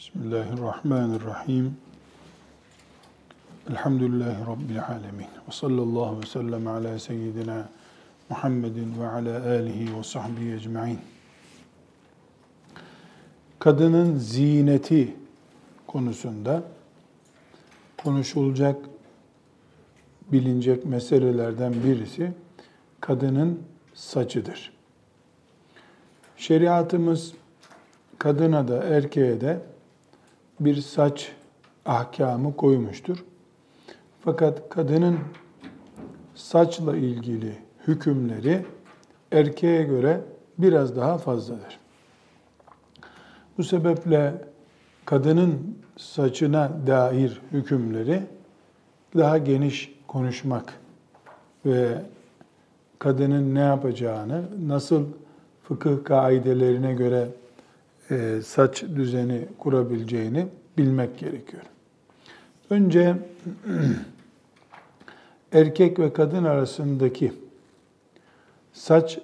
Bismillahirrahmanirrahim. Elhamdülillahi Rabbil alemin. Ve sallallahu ve sellem ala seyyidina Muhammedin ve ala alihi ve sahbihi ecma'in. Kadının zineti konusunda konuşulacak, bilinecek meselelerden birisi kadının saçıdır. Şeriatımız kadına da erkeğe de bir saç ahkamı koymuştur. Fakat kadının saçla ilgili hükümleri erkeğe göre biraz daha fazladır. Bu sebeple kadının saçına dair hükümleri daha geniş konuşmak ve kadının ne yapacağını, nasıl fıkıh kaidelerine göre saç düzeni kurabileceğini bilmek gerekiyor. Önce erkek ve kadın arasındaki saç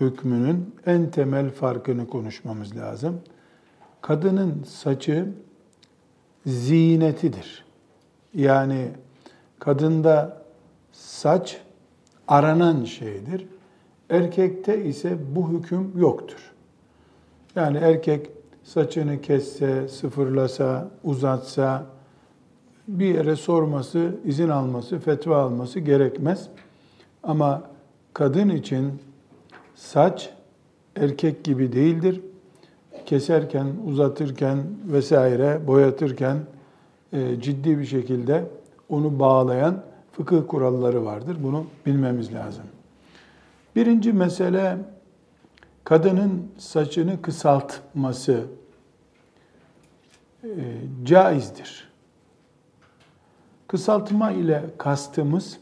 hükmünün en temel farkını konuşmamız lazım. Kadının saçı zinetidir. Yani kadında saç aranan şeydir. Erkekte ise bu hüküm yoktur. Yani erkek saçını kesse, sıfırlasa, uzatsa, bir yere sorması, izin alması, fetva alması gerekmez. Ama kadın için saç erkek gibi değildir. Keserken, uzatırken vesaire, boyatırken e, ciddi bir şekilde onu bağlayan fıkıh kuralları vardır. Bunu bilmemiz lazım. Birinci mesele kadının saçını kısaltması e, caizdir. Kısaltma ile kastımız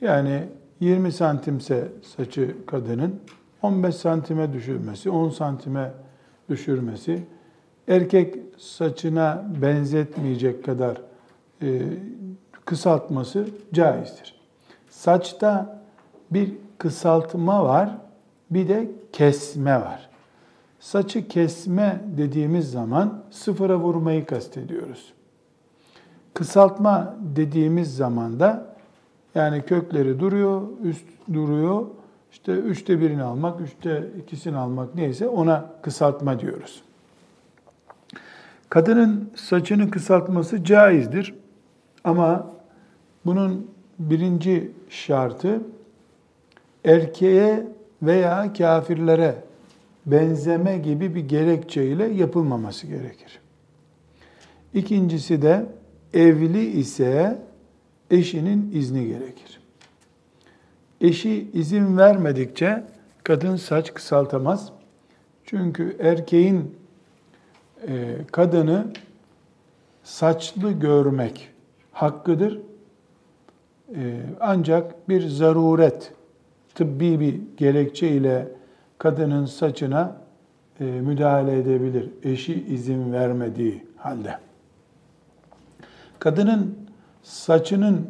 yani 20 santimse saçı kadının 15 santime düşürmesi, 10 santime düşürmesi, erkek saçına benzetmeyecek kadar e, kısaltması caizdir. Saçta bir kısaltma var, bir de kesme var. Saçı kesme dediğimiz zaman sıfıra vurmayı kastediyoruz. Kısaltma dediğimiz zaman da yani kökleri duruyor, üst duruyor. İşte üçte birini almak, üçte ikisini almak neyse ona kısaltma diyoruz. Kadının saçını kısaltması caizdir. Ama bunun birinci şartı erkeğe veya kafirlere benzeme gibi bir gerekçeyle yapılmaması gerekir. İkincisi de evli ise eşinin izni gerekir. Eşi izin vermedikçe kadın saç kısaltamaz. Çünkü erkeğin e, kadını saçlı görmek hakkıdır. E, ancak bir zaruret tıbbi bir gerekçe ile kadının saçına e, müdahale edebilir. Eşi izin vermediği halde. Kadının saçının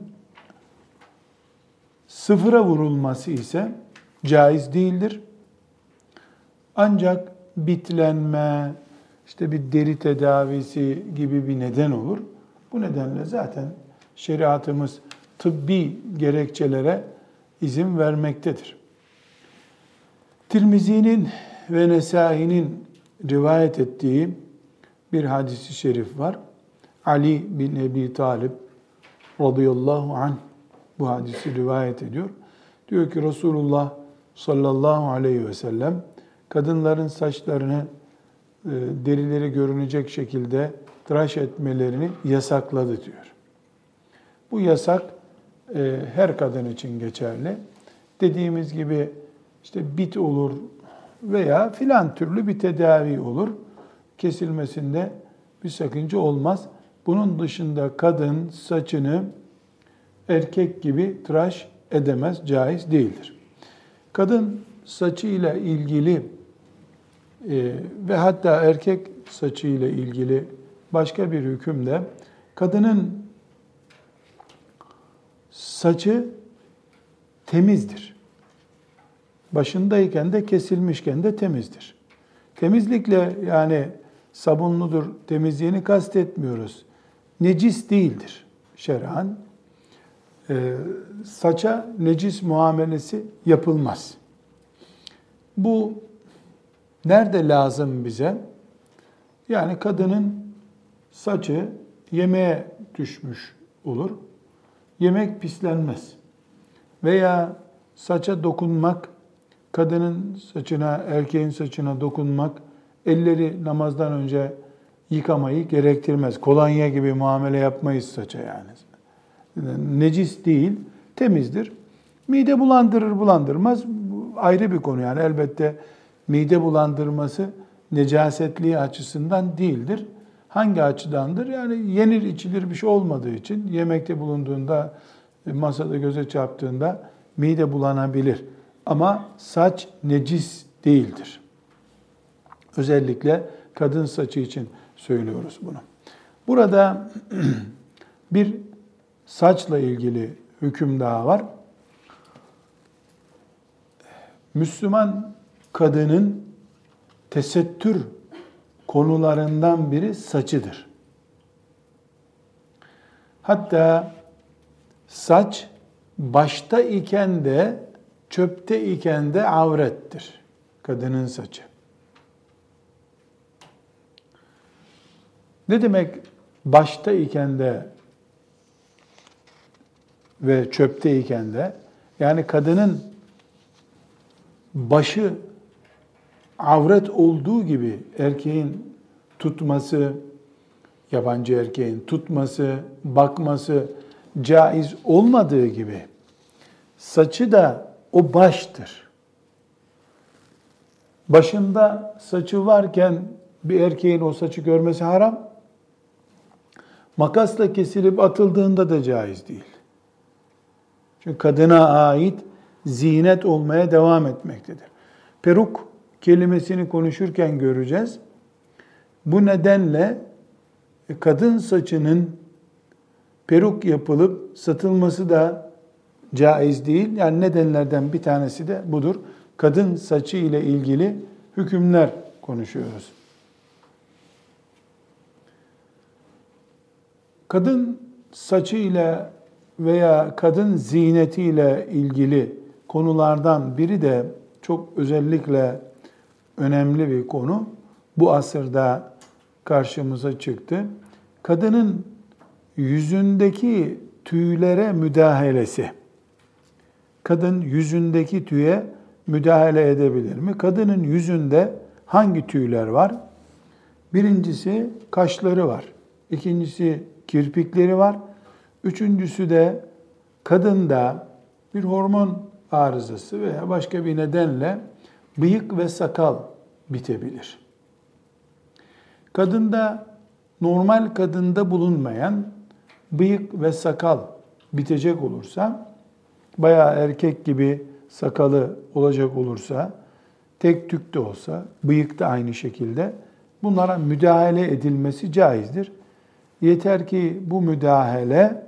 sıfıra vurulması ise caiz değildir. Ancak bitlenme, işte bir deri tedavisi gibi bir neden olur. Bu nedenle zaten şeriatımız tıbbi gerekçelere izin vermektedir. Tirmizi'nin ve Nesai'nin rivayet ettiği bir hadisi şerif var. Ali bin Ebi Talib radıyallahu anh bu hadisi rivayet ediyor. Diyor ki Resulullah sallallahu aleyhi ve sellem kadınların saçlarını e, derileri görünecek şekilde tıraş etmelerini yasakladı diyor. Bu yasak her kadın için geçerli. Dediğimiz gibi işte bit olur veya filan türlü bir tedavi olur. Kesilmesinde bir sakınca olmaz. Bunun dışında kadın saçını erkek gibi tıraş edemez, caiz değildir. Kadın saçı ile ilgili e, ve hatta erkek saçı ile ilgili başka bir hükümde kadının saçı temizdir. Başındayken de kesilmişken de temizdir. Temizlikle yani sabunludur temizliğini kastetmiyoruz. Necis değildir şer'an. Ee, saça necis muamelesi yapılmaz. Bu nerede lazım bize? Yani kadının saçı yemeğe düşmüş olur. Yemek pislenmez. Veya saça dokunmak, kadının saçına, erkeğin saçına dokunmak, elleri namazdan önce yıkamayı gerektirmez. Kolonya gibi muamele yapmayız saça yani. Necis değil, temizdir. Mide bulandırır bulandırmaz bu ayrı bir konu yani elbette mide bulandırması necasetliği açısından değildir. Hangi açıdandır? Yani yenir içilir bir şey olmadığı için yemekte bulunduğunda, masada göze çarptığında mide bulanabilir. Ama saç necis değildir. Özellikle kadın saçı için söylüyoruz bunu. Burada bir saçla ilgili hüküm daha var. Müslüman kadının tesettür konularından biri saçıdır. Hatta saç başta iken de çöpte iken de avrettir. Kadının saçı. Ne demek başta iken de ve çöpte iken de? Yani kadının başı avret olduğu gibi erkeğin tutması, yabancı erkeğin tutması, bakması caiz olmadığı gibi saçı da o baştır. Başında saçı varken bir erkeğin o saçı görmesi haram. Makasla kesilip atıldığında da caiz değil. Çünkü kadına ait zinet olmaya devam etmektedir. Peruk kelimesini konuşurken göreceğiz. Bu nedenle kadın saçının peruk yapılıp satılması da caiz değil. Yani nedenlerden bir tanesi de budur. Kadın saçı ile ilgili hükümler konuşuyoruz. Kadın saçı ile veya kadın zineti ile ilgili konulardan biri de çok özellikle önemli bir konu. Bu asırda karşımıza çıktı. Kadının yüzündeki tüylere müdahalesi. Kadın yüzündeki tüye müdahale edebilir mi? Kadının yüzünde hangi tüyler var? Birincisi kaşları var. İkincisi kirpikleri var. Üçüncüsü de kadında bir hormon arızası veya başka bir nedenle bıyık ve sakal bitebilir. Kadında normal kadında bulunmayan bıyık ve sakal bitecek olursa, bayağı erkek gibi sakalı olacak olursa, tek tük de olsa, bıyık da aynı şekilde bunlara müdahale edilmesi caizdir. Yeter ki bu müdahale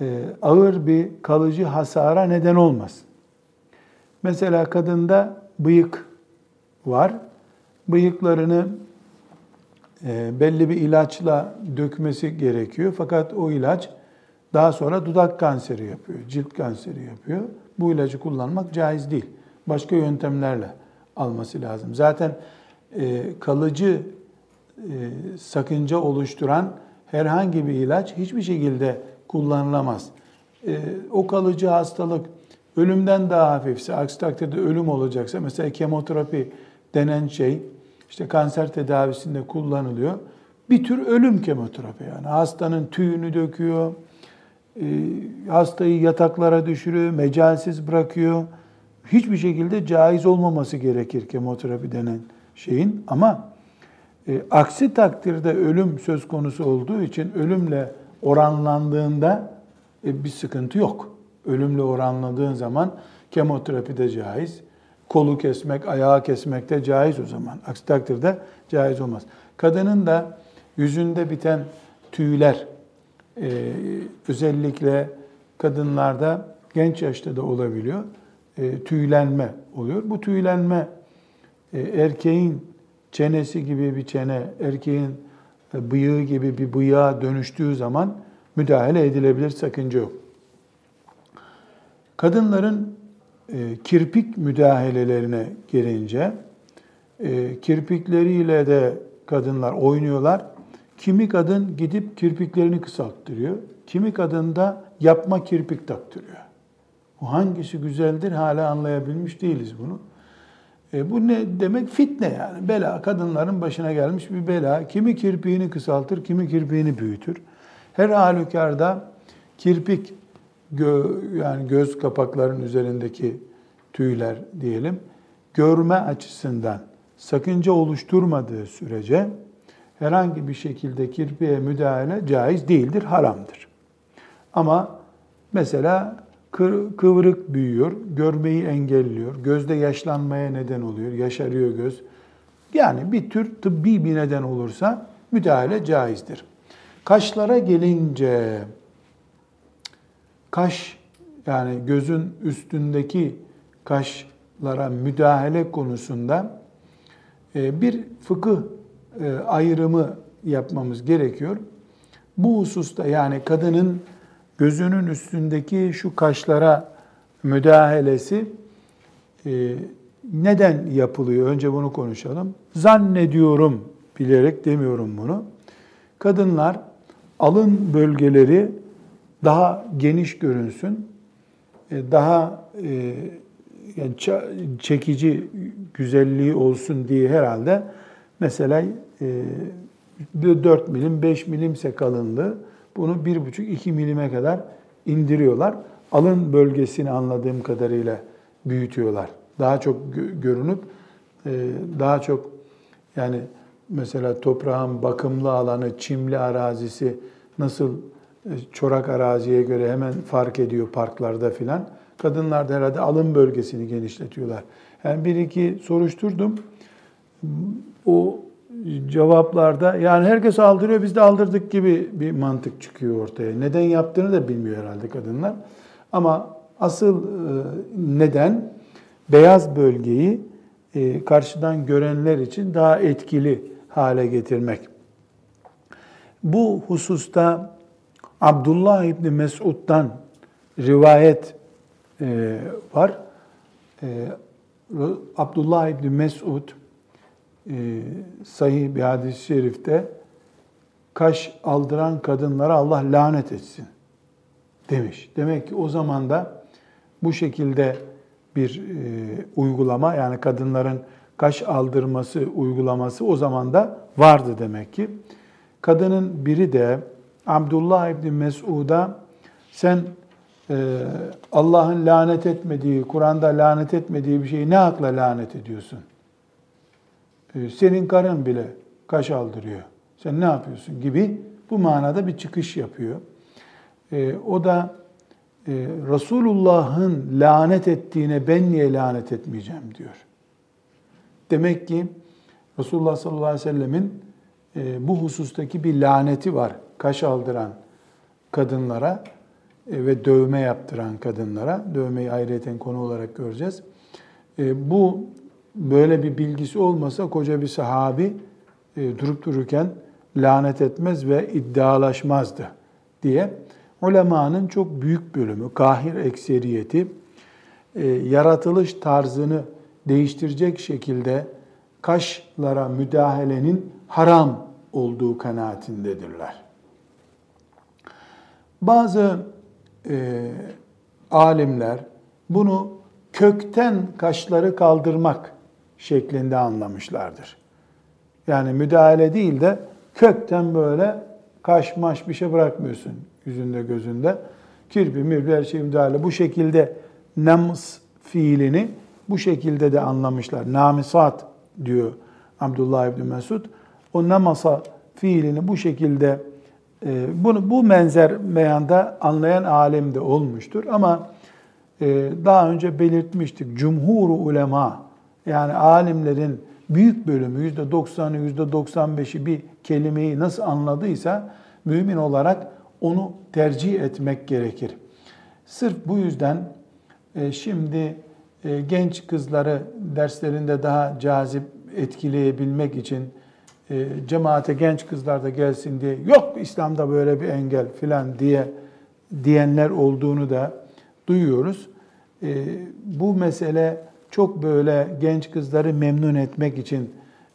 e, ağır bir kalıcı hasara neden olmasın. Mesela kadında bıyık var. Bıyıklarını e, belli bir ilaçla dökmesi gerekiyor. Fakat o ilaç daha sonra dudak kanseri yapıyor, cilt kanseri yapıyor. Bu ilacı kullanmak caiz değil. Başka yöntemlerle alması lazım. Zaten e, kalıcı e, sakınca oluşturan herhangi bir ilaç hiçbir şekilde kullanılamaz. O kalıcı hastalık ölümden daha hafifse, aksi takdirde ölüm olacaksa, mesela kemoterapi denen şey, işte kanser tedavisinde kullanılıyor. Bir tür ölüm kemoterapi yani. Hastanın tüyünü döküyor, e, hastayı yataklara düşürüyor, mecalsiz bırakıyor. Hiçbir şekilde caiz olmaması gerekir kemoterapi denen şeyin. Ama e, aksi takdirde ölüm söz konusu olduğu için ölümle oranlandığında e, bir sıkıntı yok ölümle oranladığın zaman kemoterapi de caiz. Kolu kesmek, ayağı kesmek de caiz o zaman. Aksi takdirde caiz olmaz. Kadının da yüzünde biten tüyler, e, özellikle kadınlarda genç yaşta da olabiliyor, e, tüylenme oluyor. Bu tüylenme e, erkeğin çenesi gibi bir çene, erkeğin e, bıyığı gibi bir bıyığa dönüştüğü zaman müdahale edilebilir, sakınca yok. Kadınların e, kirpik müdahalelerine gelince, e, kirpikleriyle de kadınlar oynuyorlar. Kimi kadın gidip kirpiklerini kısalttırıyor, kimi kadın da yapma kirpik taktırıyor. Bu hangisi güzeldir hala anlayabilmiş değiliz bunu. E, bu ne demek? Fitne yani. Bela. Kadınların başına gelmiş bir bela. Kimi kirpiğini kısaltır, kimi kirpiğini büyütür. Her halükarda kirpik gö, yani göz kapaklarının üzerindeki tüyler diyelim görme açısından sakınca oluşturmadığı sürece herhangi bir şekilde kirpiğe müdahale caiz değildir, haramdır. Ama mesela kıvrık büyüyor, görmeyi engelliyor, gözde yaşlanmaya neden oluyor, yaşarıyor göz. Yani bir tür tıbbi bir neden olursa müdahale caizdir. Kaşlara gelince kaş yani gözün üstündeki kaşlara müdahale konusunda e, bir fıkıh e, ayrımı yapmamız gerekiyor. Bu hususta yani kadının gözünün üstündeki şu kaşlara müdahalesi e, neden yapılıyor? Önce bunu konuşalım. Zannediyorum, bilerek demiyorum bunu. Kadınlar alın bölgeleri daha geniş görünsün, e, daha e, yani çekici güzelliği olsun diye herhalde mesela 4 milim 5 milimse kalınlığı bunu 1,5-2 milime kadar indiriyorlar. Alın bölgesini anladığım kadarıyla büyütüyorlar. Daha çok görünüp daha çok yani mesela toprağın bakımlı alanı, çimli arazisi nasıl e, çorak araziye göre hemen fark ediyor parklarda filan. Kadınlar da herhalde alın bölgesini genişletiyorlar. Yani bir iki soruşturdum. O cevaplarda yani herkes aldırıyor biz de aldırdık gibi bir mantık çıkıyor ortaya. Neden yaptığını da bilmiyor herhalde kadınlar. Ama asıl e, neden beyaz bölgeyi e, karşıdan görenler için daha etkili hale getirmek. Bu hususta Abdullah İbni Mesud'dan rivayet e, var. Abdullah İbni Mesud e, sahih bir hadis-i şerifte kaş aldıran kadınlara Allah lanet etsin demiş. Demek ki o zaman da bu şekilde bir e, uygulama yani kadınların kaş aldırması uygulaması o zaman da vardı demek ki. Kadının biri de Abdullah İbni Mesud'a sen e, Allah'ın lanet etmediği, Kur'an'da lanet etmediği bir şeyi ne akla lanet ediyorsun? E, senin karın bile kaş aldırıyor. Sen ne yapıyorsun gibi bu manada bir çıkış yapıyor. E, o da e, Resulullah'ın lanet ettiğine ben niye lanet etmeyeceğim diyor. Demek ki Resulullah sallallahu aleyhi ve sellemin bu husustaki bir laneti var. Kaş aldıran kadınlara ve dövme yaptıran kadınlara. Dövmeyi ayrıyeten konu olarak göreceğiz. Bu böyle bir bilgisi olmasa koca bir sahabi e, durup dururken lanet etmez ve iddialaşmazdı diye ulemanın çok büyük bölümü, kahir ekseriyeti e, yaratılış tarzını değiştirecek şekilde kaşlara müdahalenin haram olduğu kanaatindedirler. Bazı e, alimler bunu kökten kaşları kaldırmak şeklinde anlamışlardır. Yani müdahale değil de kökten böyle kaş maş bir şey bırakmıyorsun yüzünde gözünde. Kirpi, mirpi her şey müdahale. Bu şekilde nems fiilini bu şekilde de anlamışlar. Namisat diyor Abdullah İbni Mesud. O namasa fiilini bu şekilde e, bunu bu menzer meyanda anlayan alim de olmuştur. Ama e, daha önce belirtmiştik. Cumhur ulema yani alimlerin büyük bölümü yüzde 90'ı yüzde 95'i bir kelimeyi nasıl anladıysa mümin olarak onu tercih etmek gerekir. Sırf bu yüzden e, şimdi e, genç kızları derslerinde daha cazip etkileyebilmek için e, cemaate genç kızlar da gelsin diye yok İslam'da böyle bir engel filan diye diyenler olduğunu da duyuyoruz. E, bu mesele çok böyle genç kızları memnun etmek için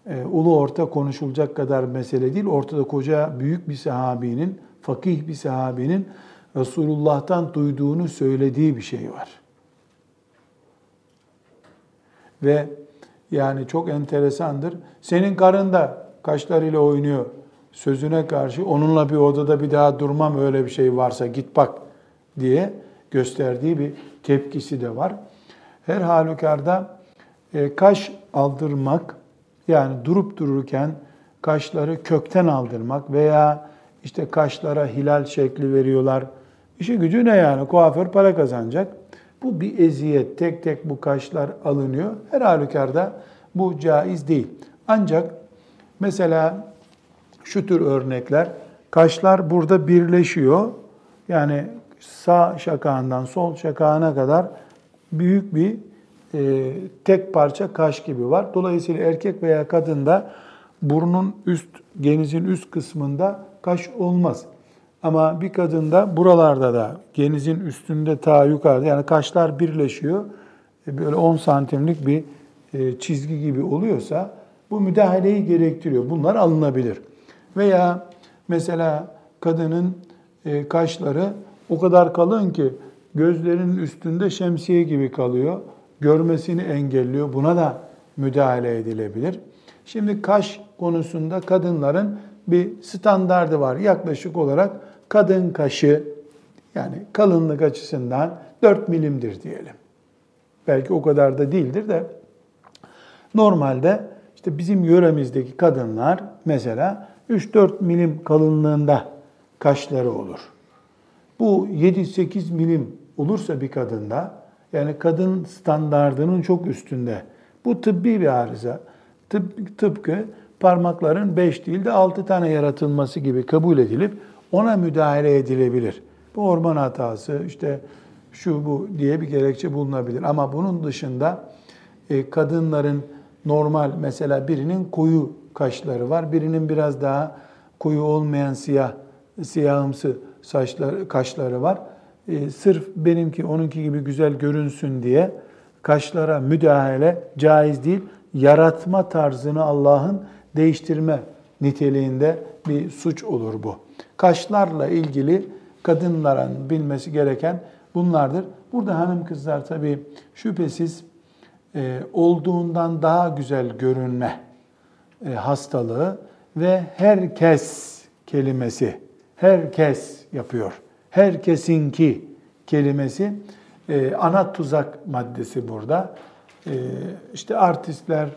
e, ulu orta konuşulacak kadar mesele değil. Ortada koca büyük bir sahabinin, fakih bir sahabinin Resulullah'tan duyduğunu söylediği bir şey var. Ve yani çok enteresandır. Senin karın da kaşlarıyla oynuyor sözüne karşı onunla bir odada bir daha durmam öyle bir şey varsa git bak diye gösterdiği bir tepkisi de var. Her halükarda e, kaş aldırmak yani durup dururken kaşları kökten aldırmak veya işte kaşlara hilal şekli veriyorlar. İşi gücü ne yani? Kuaför para kazanacak. Bu bir eziyet. Tek tek bu kaşlar alınıyor. Her halükarda bu caiz değil. Ancak mesela şu tür örnekler, kaşlar burada birleşiyor. Yani sağ şakağından sol şakağına kadar büyük bir e, tek parça kaş gibi var. Dolayısıyla erkek veya kadında burnun üst, genizin üst kısmında kaş olmaz. Ama bir kadında buralarda da genizin üstünde ta yukarıda yani kaşlar birleşiyor. E, böyle 10 santimlik bir e, çizgi gibi oluyorsa bu müdahaleyi gerektiriyor. Bunlar alınabilir. Veya mesela kadının e, kaşları o kadar kalın ki gözlerinin üstünde şemsiye gibi kalıyor. Görmesini engelliyor. Buna da müdahale edilebilir. Şimdi kaş konusunda kadınların bir standardı var. Yaklaşık olarak kadın kaşı yani kalınlık açısından 4 milimdir diyelim. Belki o kadar da değildir de normalde işte bizim yöremizdeki kadınlar mesela 3-4 milim kalınlığında kaşları olur. Bu 7-8 milim olursa bir kadında yani kadın standardının çok üstünde. Bu tıbbi bir arıza. Tıp, tıpkı parmakların 5 değil de 6 tane yaratılması gibi kabul edilip ona müdahale edilebilir. Bu orman hatası işte şu bu diye bir gerekçe bulunabilir. Ama bunun dışında e, kadınların normal mesela birinin koyu kaşları var, birinin biraz daha koyu olmayan siyah siyahımsı saçları, kaşları var. E, sırf benimki onunki gibi güzel görünsün diye kaşlara müdahale caiz değil. Yaratma tarzını Allah'ın değiştirme niteliğinde bir suç olur bu. Kaşlarla ilgili kadınların bilmesi gereken bunlardır. Burada hanım kızlar tabii şüphesiz e, olduğundan daha güzel görünme e, hastalığı ve herkes kelimesi, herkes yapıyor. Herkesinki kelimesi e, ana tuzak maddesi burada. E, işte artistler,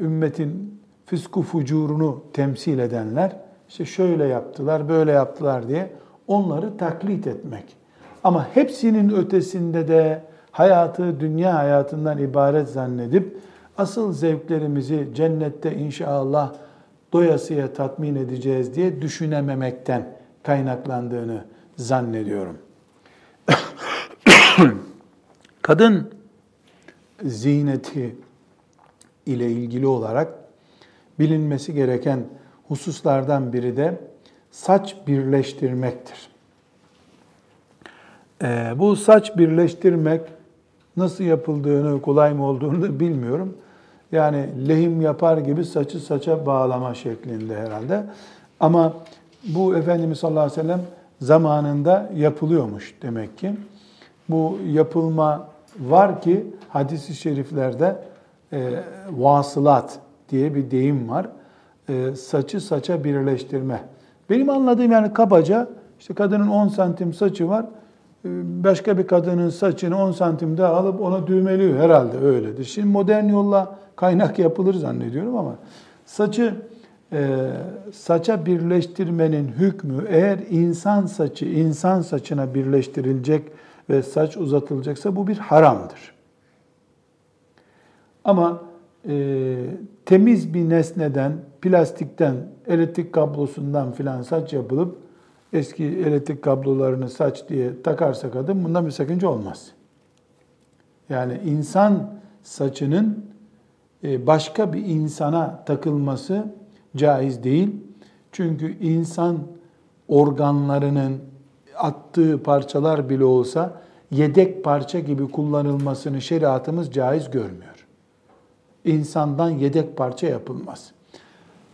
ümmetin fısku fucurunu temsil edenler, işte şöyle yaptılar, böyle yaptılar diye onları taklit etmek. Ama hepsinin ötesinde de hayatı dünya hayatından ibaret zannedip asıl zevklerimizi cennette inşallah doyasıya tatmin edeceğiz diye düşünememekten kaynaklandığını zannediyorum. Kadın ziyneti ile ilgili olarak bilinmesi gereken hususlardan biri de saç birleştirmektir. Ee, bu saç birleştirmek nasıl yapıldığını, kolay mı olduğunu da bilmiyorum. Yani lehim yapar gibi saçı saça bağlama şeklinde herhalde. Ama bu Efendimiz sallallahu aleyhi ve sellem zamanında yapılıyormuş demek ki. Bu yapılma var ki hadis-i şeriflerde e, vasılat diye bir deyim var. E, saçı saça birleştirme. Benim anladığım yani kabaca işte kadının 10 santim saçı var. Başka bir kadının saçını 10 santim daha alıp ona düğmeliyor herhalde öyledir. Şimdi modern yolla kaynak yapılır zannediyorum ama saçı e, saça birleştirmenin hükmü eğer insan saçı insan saçına birleştirilecek ve saç uzatılacaksa bu bir haramdır. Ama e, temiz bir nesneden, plastikten, elektrik kablosundan filan saç yapılıp eski elektrik kablolarını saç diye takarsa kadın bunda bir sakınca olmaz. Yani insan saçının e, başka bir insana takılması caiz değil. Çünkü insan organlarının attığı parçalar bile olsa yedek parça gibi kullanılmasını şeriatımız caiz görmüyor. İnsandan yedek parça yapılmaz.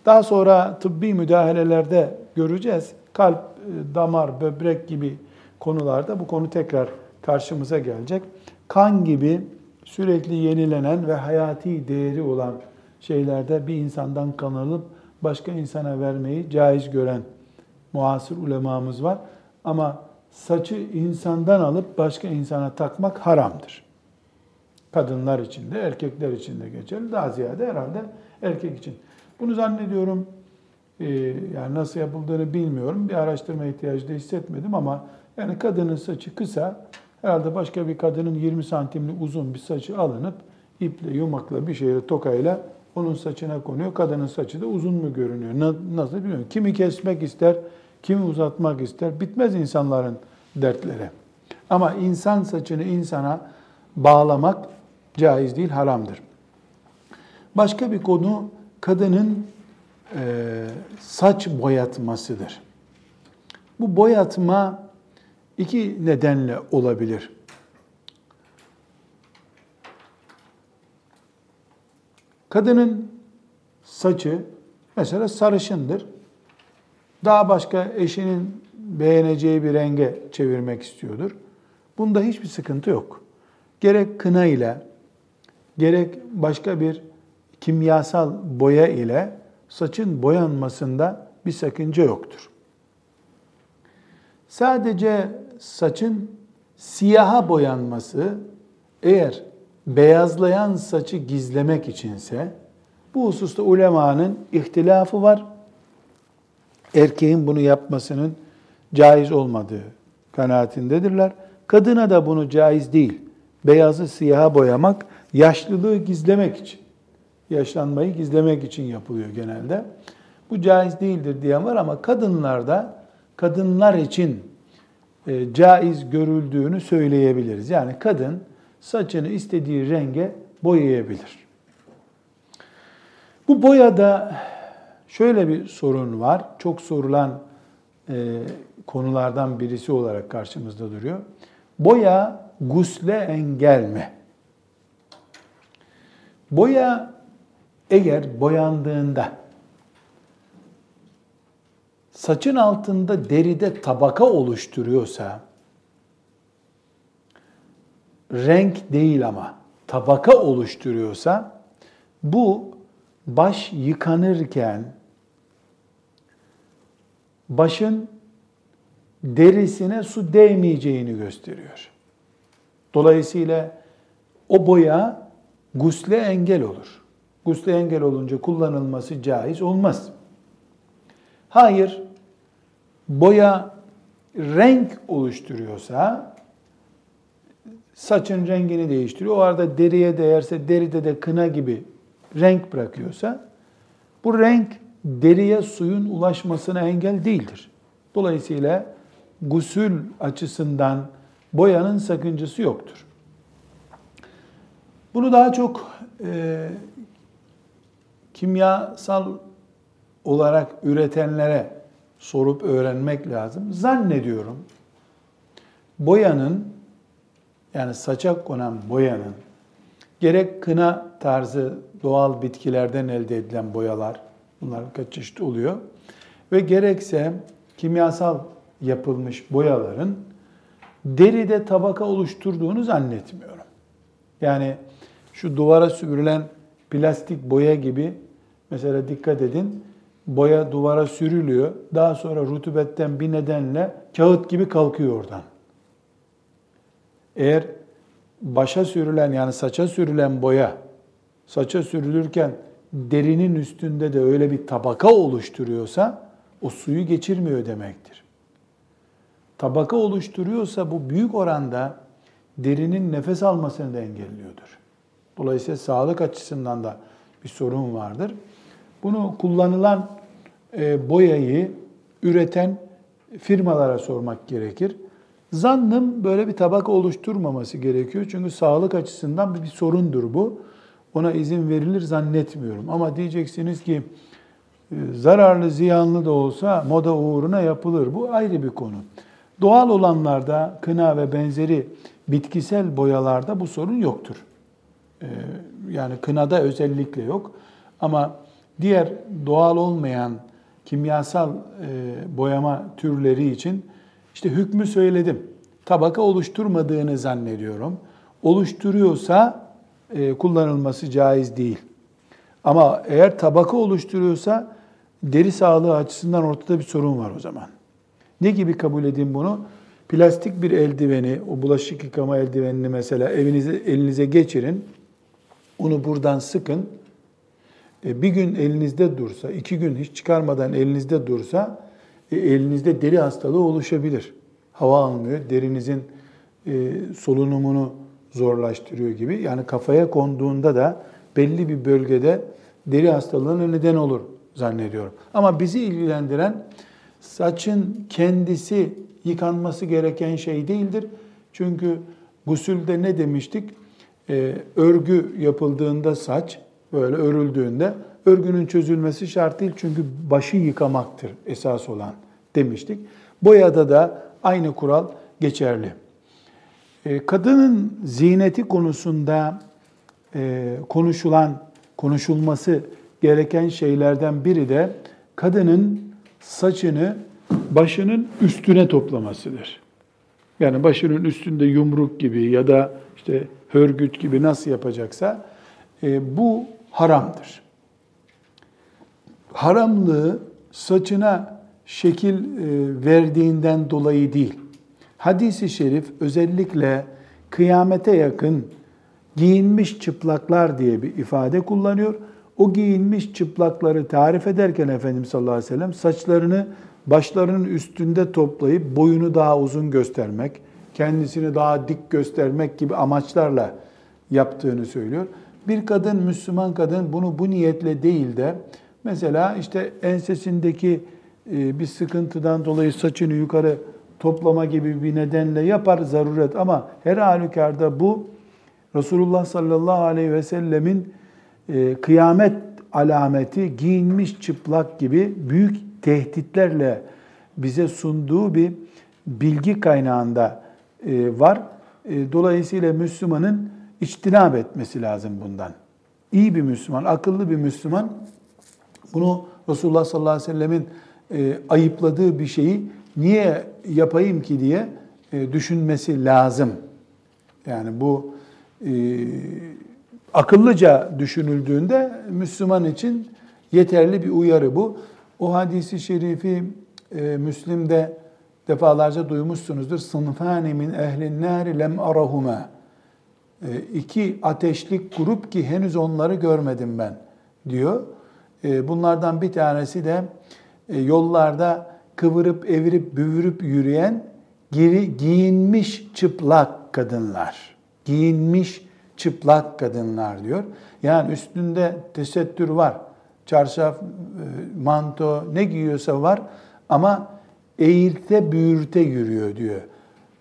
Daha sonra tıbbi müdahalelerde göreceğiz. Kalp, e, damar, böbrek gibi konularda bu konu tekrar karşımıza gelecek. Kan gibi sürekli yenilenen ve hayati değeri olan şeylerde bir insandan kan alıp başka insana vermeyi caiz gören muasır ulemamız var. Ama saçı insandan alıp başka insana takmak haramdır. Kadınlar için de erkekler için de geçerli. Daha ziyade herhalde erkek için. Bunu zannediyorum yani nasıl yapıldığını bilmiyorum. Bir araştırma ihtiyacı da hissetmedim ama yani kadının saçı kısa herhalde başka bir kadının 20 santimli uzun bir saçı alınıp iple, yumakla bir şeyle, tokayla onun saçına konuyor. Kadının saçı da uzun mu görünüyor? Nasıl bilmiyorum. Kimi kesmek ister, kimi uzatmak ister. Bitmez insanların dertleri. Ama insan saçını insana bağlamak caiz değil, haramdır. Başka bir konu kadının saç boyatmasıdır. Bu boyatma iki nedenle olabilir. Kadının saçı mesela sarışındır. Daha başka eşinin beğeneceği bir renge çevirmek istiyordur. Bunda hiçbir sıkıntı yok. Gerek kına ile, gerek başka bir kimyasal boya ile saçın boyanmasında bir sakınca yoktur. Sadece saçın siyaha boyanması eğer beyazlayan saçı gizlemek içinse bu hususta ulemanın ihtilafı var. Erkeğin bunu yapmasının caiz olmadığı kanaatindedirler. Kadına da bunu caiz değil. Beyazı siyaha boyamak yaşlılığı gizlemek için, yaşlanmayı gizlemek için yapılıyor genelde. Bu caiz değildir diyen var ama kadınlarda kadınlar için e, caiz görüldüğünü söyleyebiliriz. Yani kadın saçını istediği renge boyayabilir. Bu boyada şöyle bir sorun var. Çok sorulan e, konulardan birisi olarak karşımızda duruyor. Boya gusle engel mi? Boya eğer boyandığında saçın altında deride tabaka oluşturuyorsa renk değil ama tabaka oluşturuyorsa bu baş yıkanırken başın derisine su değmeyeceğini gösteriyor. Dolayısıyla o boya gusle engel olur. Gusle engel olunca kullanılması caiz olmaz. Hayır, boya renk oluşturuyorsa saçın rengini değiştiriyor. O arada deriye değerse deride de kına gibi renk bırakıyorsa bu renk deriye suyun ulaşmasına engel değildir. Dolayısıyla gusül açısından boyanın sakıncası yoktur. Bunu daha çok e, kimyasal olarak üretenlere sorup öğrenmek lazım. Zannediyorum boyanın yani saça konan boyanın gerek kına tarzı doğal bitkilerden elde edilen boyalar, bunlar kaç çeşit oluyor ve gerekse kimyasal yapılmış boyaların deride tabaka oluşturduğunu zannetmiyorum. Yani şu duvara sürülen plastik boya gibi mesela dikkat edin boya duvara sürülüyor. Daha sonra rutubetten bir nedenle kağıt gibi kalkıyor oradan. Eğer başa sürülen yani saça sürülen boya saça sürülürken derinin üstünde de öyle bir tabaka oluşturuyorsa o suyu geçirmiyor demektir. Tabaka oluşturuyorsa bu büyük oranda derinin nefes almasını da engelliyordur. Dolayısıyla sağlık açısından da bir sorun vardır. Bunu kullanılan e, boyayı üreten firmalara sormak gerekir. Zannım böyle bir tabaka oluşturmaması gerekiyor. Çünkü sağlık açısından bir sorundur bu. ona izin verilir zannetmiyorum. Ama diyeceksiniz ki e, zararlı, ziyanlı da olsa moda uğruna yapılır. Bu ayrı bir konu. Doğal olanlarda kına ve benzeri bitkisel boyalarda bu sorun yoktur. E, yani kınada özellikle yok. Ama diğer doğal olmayan kimyasal e, boyama türleri için işte hükmü söyledim. Tabaka oluşturmadığını zannediyorum. Oluşturuyorsa e, kullanılması caiz değil. Ama eğer tabaka oluşturuyorsa deri sağlığı açısından ortada bir sorun var o zaman. Ne gibi kabul edin bunu? Plastik bir eldiveni, o bulaşık yıkama eldivenini mesela evinize elinize geçirin. Onu buradan sıkın. E, bir gün elinizde dursa, iki gün hiç çıkarmadan elinizde dursa, e, elinizde deri hastalığı oluşabilir. Hava almıyor, derinizin e, solunumunu zorlaştırıyor gibi. Yani kafaya konduğunda da belli bir bölgede deri hastalığına neden olur zannediyorum. Ama bizi ilgilendiren saçın kendisi yıkanması gereken şey değildir. Çünkü gusülde ne demiştik? Ee, örgü yapıldığında saç böyle örüldüğünde örgünün çözülmesi şart değil çünkü başı yıkamaktır esas olan demiştik. Boyada da aynı kural geçerli. Ee, kadının ziyneti konusunda e, konuşulan, konuşulması gereken şeylerden biri de kadının saçını başının üstüne toplamasıdır. Yani başının üstünde yumruk gibi ya da işte hörgüt gibi nasıl yapacaksa e, bu haramdır. Haramlığı saçına şekil e, verdiğinden dolayı değil. Hadis-i şerif özellikle kıyamete yakın giyinmiş çıplaklar diye bir ifade kullanıyor. O giyinmiş çıplakları tarif ederken Efendimiz sallallahu aleyhi ve sellem saçlarını başlarının üstünde toplayıp boyunu daha uzun göstermek, kendisini daha dik göstermek gibi amaçlarla yaptığını söylüyor. Bir kadın, Müslüman kadın bunu bu niyetle değil de mesela işte ensesindeki e, bir sıkıntıdan dolayı saçını yukarı toplama gibi bir nedenle yapar zaruret ama her halükarda bu Resulullah sallallahu aleyhi ve sellemin e, kıyamet alameti giyinmiş çıplak gibi büyük tehditlerle bize sunduğu bir bilgi kaynağında e, var. Dolayısıyla Müslümanın içtinab etmesi lazım bundan. İyi bir Müslüman, akıllı bir Müslüman bunu Resulullah sallallahu aleyhi ve sellemin ayıpladığı bir şeyi niye yapayım ki diye düşünmesi lazım. Yani bu akıllıca düşünüldüğünde Müslüman için yeterli bir uyarı bu. O hadisi şerifi e, Müslim'de defalarca duymuşsunuzdur. Sınfani min ehlin nâri lem arahuma. E, iki ateşlik grup ki henüz onları görmedim ben diyor. E, bunlardan bir tanesi de e, yollarda kıvırıp evirip büvürüp yürüyen geri giyinmiş çıplak kadınlar. Giyinmiş çıplak kadınlar diyor. Yani üstünde tesettür var. Çarşaf, manto ne giyiyorsa var ama eğirte büğürte yürüyor diyor.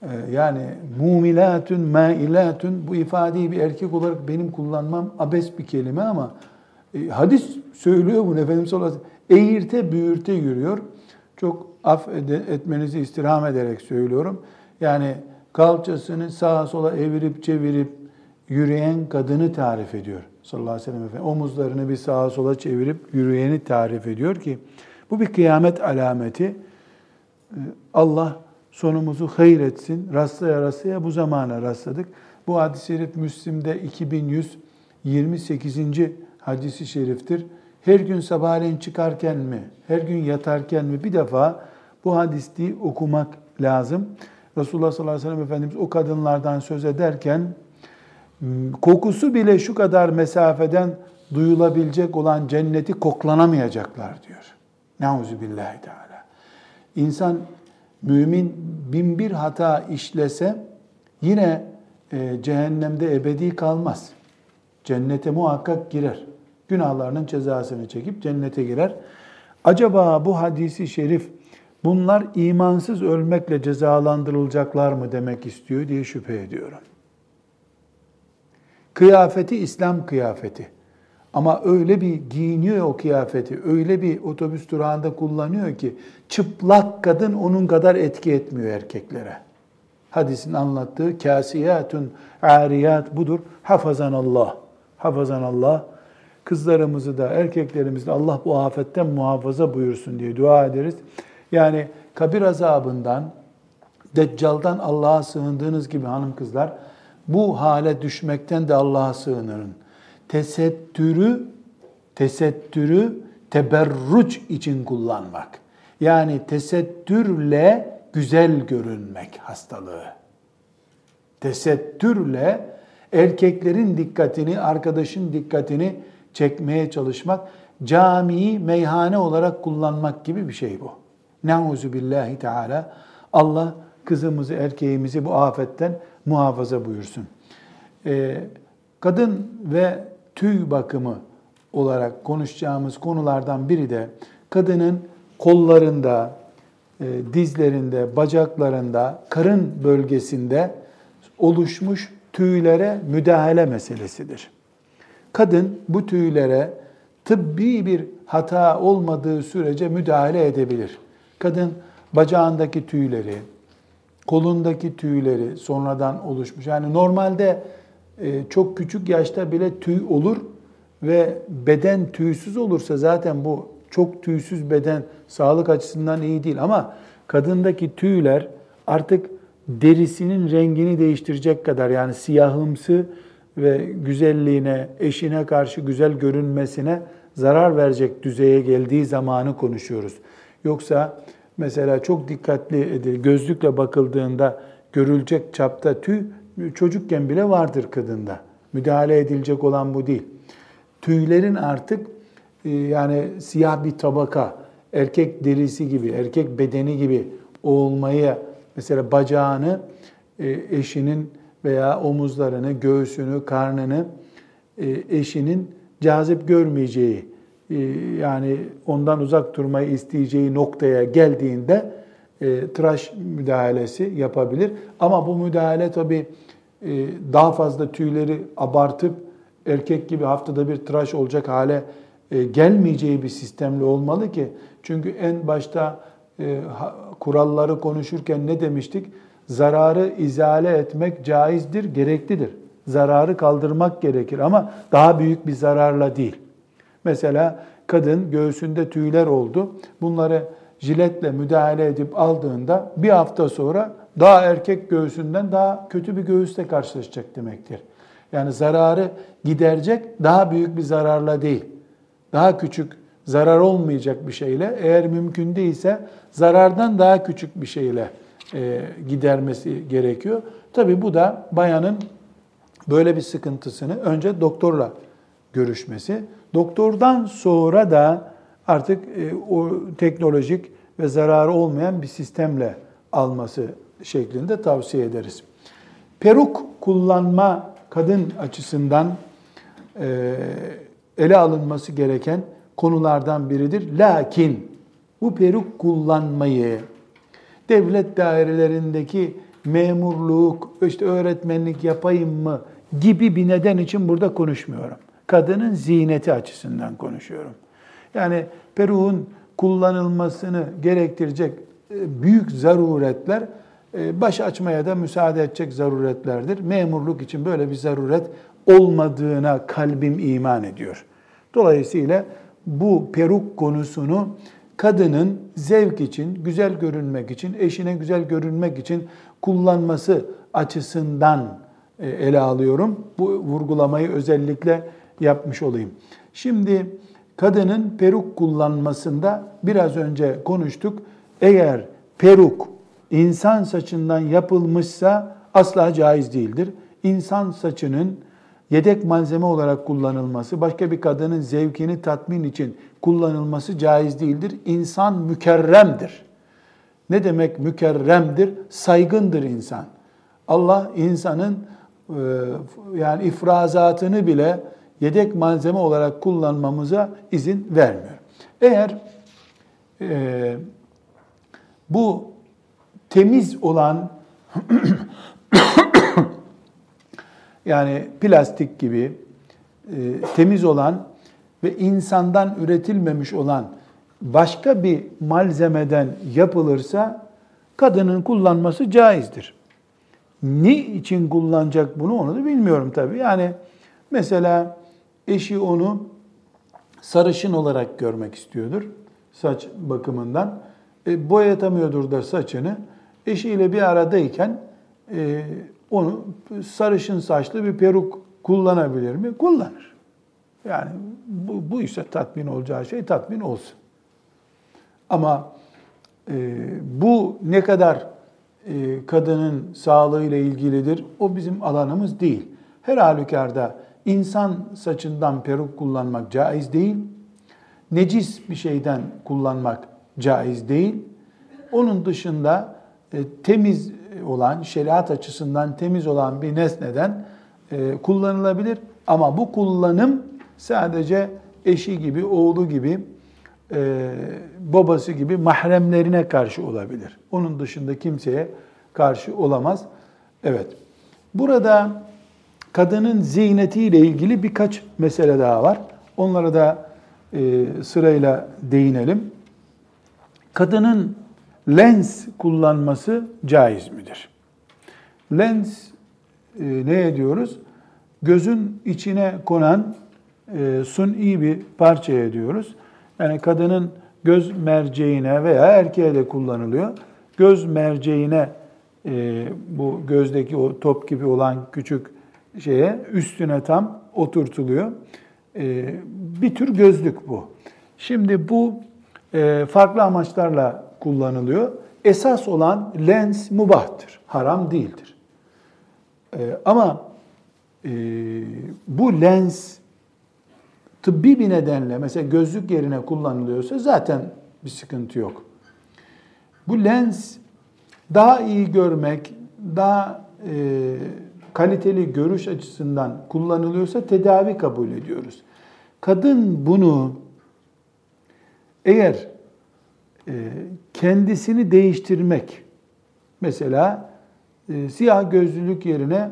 E, yani mumilatun, mailatun bu ifadeyi bir erkek olarak benim kullanmam abes bir kelime ama e, hadis söylüyor bunu Efendimiz sallallahu aleyhi ve sellem. Eğirte büğürte yürüyor. Çok af etmenizi istirham ederek söylüyorum. Yani kalçasını sağa sola evirip çevirip yürüyen kadını tarif ediyor sallallahu aleyhi ve sellem Efendimiz. Omuzlarını bir sağa sola çevirip yürüyeni tarif ediyor ki bu bir kıyamet alameti. Ee, Allah sonumuzu hayır etsin. Rastlaya rastlaya bu zamana rastladık. Bu hadis-i şerif Müslim'de 2128. hadisi şeriftir. Her gün sabahleyin çıkarken mi, her gün yatarken mi bir defa bu hadisliği okumak lazım. Resulullah sallallahu aleyhi ve sellem Efendimiz o kadınlardan söz ederken kokusu bile şu kadar mesafeden duyulabilecek olan cenneti koklanamayacaklar diyor. Nauzu billahi teala. İnsan mümin bin bir hata işlese yine e, cehennemde ebedi kalmaz. Cennete muhakkak girer. Günahlarının cezasını çekip cennete girer. Acaba bu hadisi şerif bunlar imansız ölmekle cezalandırılacaklar mı demek istiyor diye şüphe ediyorum. Kıyafeti İslam kıyafeti. Ama öyle bir giyiniyor o kıyafeti, öyle bir otobüs durağında kullanıyor ki çıplak kadın onun kadar etki etmiyor erkeklere. Hadisin anlattığı kasiyatun ariyat budur. Hafazan Allah. Hafazan Allah. Kızlarımızı da erkeklerimizi de Allah bu afetten muhafaza buyursun diye dua ederiz. Yani kabir azabından, Deccal'dan Allah'a sığındığınız gibi hanım kızlar, bu hale düşmekten de Allah'a sığınırın. Tesettürü, tesettürü teberruç için kullanmak. Yani tesettürle güzel görünmek hastalığı. Tesettürle erkeklerin dikkatini, arkadaşın dikkatini çekmeye çalışmak, camiyi meyhane olarak kullanmak gibi bir şey bu. Nauzu billahi teala. Allah kızımızı, erkeğimizi bu afetten muhafaza buyursun. Ee, kadın ve tüy bakımı olarak konuşacağımız konulardan biri de kadının kollarında, e, dizlerinde, bacaklarında, karın bölgesinde oluşmuş tüylere müdahale meselesidir. Kadın bu tüylere tıbbi bir hata olmadığı sürece müdahale edebilir. Kadın bacağındaki tüyleri, kolundaki tüyleri sonradan oluşmuş. Yani normalde çok küçük yaşta bile tüy olur ve beden tüysüz olursa zaten bu çok tüysüz beden sağlık açısından iyi değil. Ama kadındaki tüyler artık derisinin rengini değiştirecek kadar yani siyahımsı ve güzelliğine, eşine karşı güzel görünmesine zarar verecek düzeye geldiği zamanı konuşuyoruz. Yoksa mesela çok dikkatli gözlükle bakıldığında görülecek çapta tüy çocukken bile vardır kadında. Müdahale edilecek olan bu değil. Tüylerin artık e, yani siyah bir tabaka, erkek derisi gibi, erkek bedeni gibi olmayı mesela bacağını e, eşinin veya omuzlarını, göğsünü, karnını e, eşinin cazip görmeyeceği yani ondan uzak durmayı isteyeceği noktaya geldiğinde tıraş müdahalesi yapabilir. Ama bu müdahale tabii daha fazla tüyleri abartıp erkek gibi haftada bir tıraş olacak hale e, gelmeyeceği bir sistemli olmalı ki çünkü en başta e, kuralları konuşurken ne demiştik? Zararı izale etmek caizdir, gereklidir. Zararı kaldırmak gerekir ama daha büyük bir zararla değil. Mesela kadın göğsünde tüyler oldu. Bunları jiletle müdahale edip aldığında bir hafta sonra daha erkek göğsünden daha kötü bir göğüste karşılaşacak demektir. Yani zararı giderecek daha büyük bir zararla değil daha küçük zarar olmayacak bir şeyle eğer mümkün değilse zarardan daha küçük bir şeyle e, gidermesi gerekiyor. Tabi bu da bayanın böyle bir sıkıntısını önce doktorla görüşmesi, doktordan sonra da artık e, o teknolojik ve zararı olmayan bir sistemle alması şeklinde tavsiye ederiz. Peruk kullanma kadın açısından e, ele alınması gereken konulardan biridir. Lakin bu peruk kullanmayı devlet dairelerindeki memurluk, işte öğretmenlik yapayım mı gibi bir neden için burada konuşmuyorum. Kadının ziyneti açısından konuşuyorum. Yani peruğun kullanılmasını gerektirecek e, büyük zaruretler e, baş açmaya da müsaade edecek zaruretlerdir. Memurluk için böyle bir zaruret olmadığına kalbim iman ediyor. Dolayısıyla bu peruk konusunu kadının zevk için, güzel görünmek için, eşine güzel görünmek için kullanması açısından e, ele alıyorum. Bu vurgulamayı özellikle yapmış olayım. Şimdi kadının peruk kullanmasında biraz önce konuştuk. Eğer peruk insan saçından yapılmışsa asla caiz değildir. İnsan saçının yedek malzeme olarak kullanılması, başka bir kadının zevkini tatmin için kullanılması caiz değildir. İnsan mükerremdir. Ne demek mükerremdir? Saygındır insan. Allah insanın e, yani ifrazatını bile yedek malzeme olarak kullanmamıza izin vermiyor. Eğer e, bu temiz olan Yani plastik gibi e, temiz olan ve insandan üretilmemiş olan başka bir malzemeden yapılırsa kadının kullanması caizdir. Ne için kullanacak bunu onu da bilmiyorum tabii. Yani mesela eşi onu sarışın olarak görmek istiyordur saç bakımından. E, boyatamıyordur da saçını. Eşiyle bir aradayken e, onu sarışın saçlı bir peruk kullanabilir mi? Kullanır. Yani bu, bu ise tatmin olacağı şey tatmin olsun. Ama e, bu ne kadar e, kadının sağlığıyla ilgilidir o bizim alanımız değil. Her halükarda insan saçından peruk kullanmak caiz değil. Necis bir şeyden kullanmak caiz değil. Onun dışında e, temiz olan, şeriat açısından temiz olan bir nesneden e, kullanılabilir. Ama bu kullanım sadece eşi gibi, oğlu gibi, e, babası gibi mahremlerine karşı olabilir. Onun dışında kimseye karşı olamaz. Evet. Burada kadının ziynetiyle ilgili birkaç mesele daha var. Onlara da e, sırayla değinelim. Kadının lens kullanması caiz midir? Lens e, ne ediyoruz? Gözün içine konan e, suni bir parçaya diyoruz. Yani kadının göz merceğine veya erkeğe de kullanılıyor. Göz merceğine e, bu gözdeki o top gibi olan küçük şeye üstüne tam oturtuluyor. E, bir tür gözlük bu. Şimdi bu e, farklı amaçlarla kullanılıyor. Esas olan lens mubahtır, haram değildir. E, ama e, bu lens tıbbi bir nedenle mesela gözlük yerine kullanılıyorsa zaten bir sıkıntı yok. Bu lens daha iyi görmek, daha e, kaliteli görüş açısından kullanılıyorsa tedavi kabul ediyoruz. Kadın bunu eğer e, kendisini değiştirmek, mesela e, siyah gözlülük yerine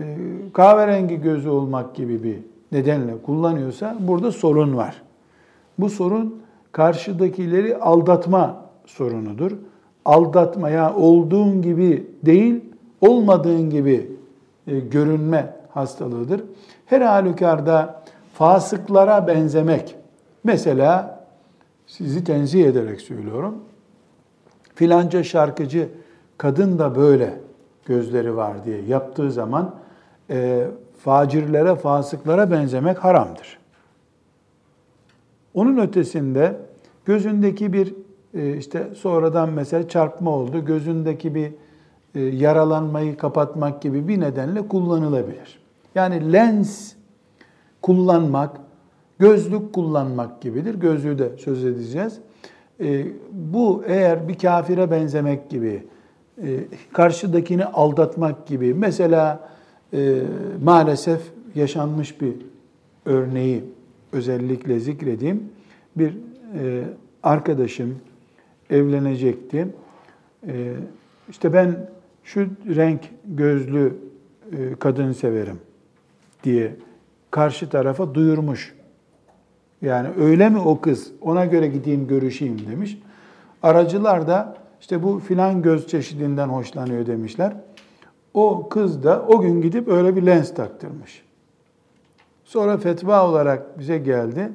e, kahverengi gözü olmak gibi bir nedenle kullanıyorsa burada sorun var. Bu sorun karşıdakileri aldatma sorunudur. Aldatmaya olduğun gibi değil, olmadığın gibi görünme hastalığıdır. Her halükarda fasıklara benzemek, mesela sizi tenzih ederek söylüyorum. Filanca şarkıcı kadın da böyle gözleri var diye yaptığı zaman e, facirlere, fasıklara benzemek haramdır. Onun ötesinde gözündeki bir e, işte sonradan mesela çarpma oldu, gözündeki bir e, yaralanmayı kapatmak gibi bir nedenle kullanılabilir. Yani lens kullanmak Gözlük kullanmak gibidir. Gözlüğü de söz edeceğiz. E, bu eğer bir kafire benzemek gibi, e, karşıdakini aldatmak gibi, mesela e, maalesef yaşanmış bir örneği özellikle zikredeyim. Bir e, arkadaşım evlenecekti. E, işte ben şu renk gözlü e, kadın severim diye karşı tarafa duyurmuş. Yani öyle mi o kız ona göre gideyim görüşeyim demiş. Aracılar da işte bu filan göz çeşidinden hoşlanıyor demişler. O kız da o gün gidip öyle bir lens taktırmış. Sonra fetva olarak bize geldi.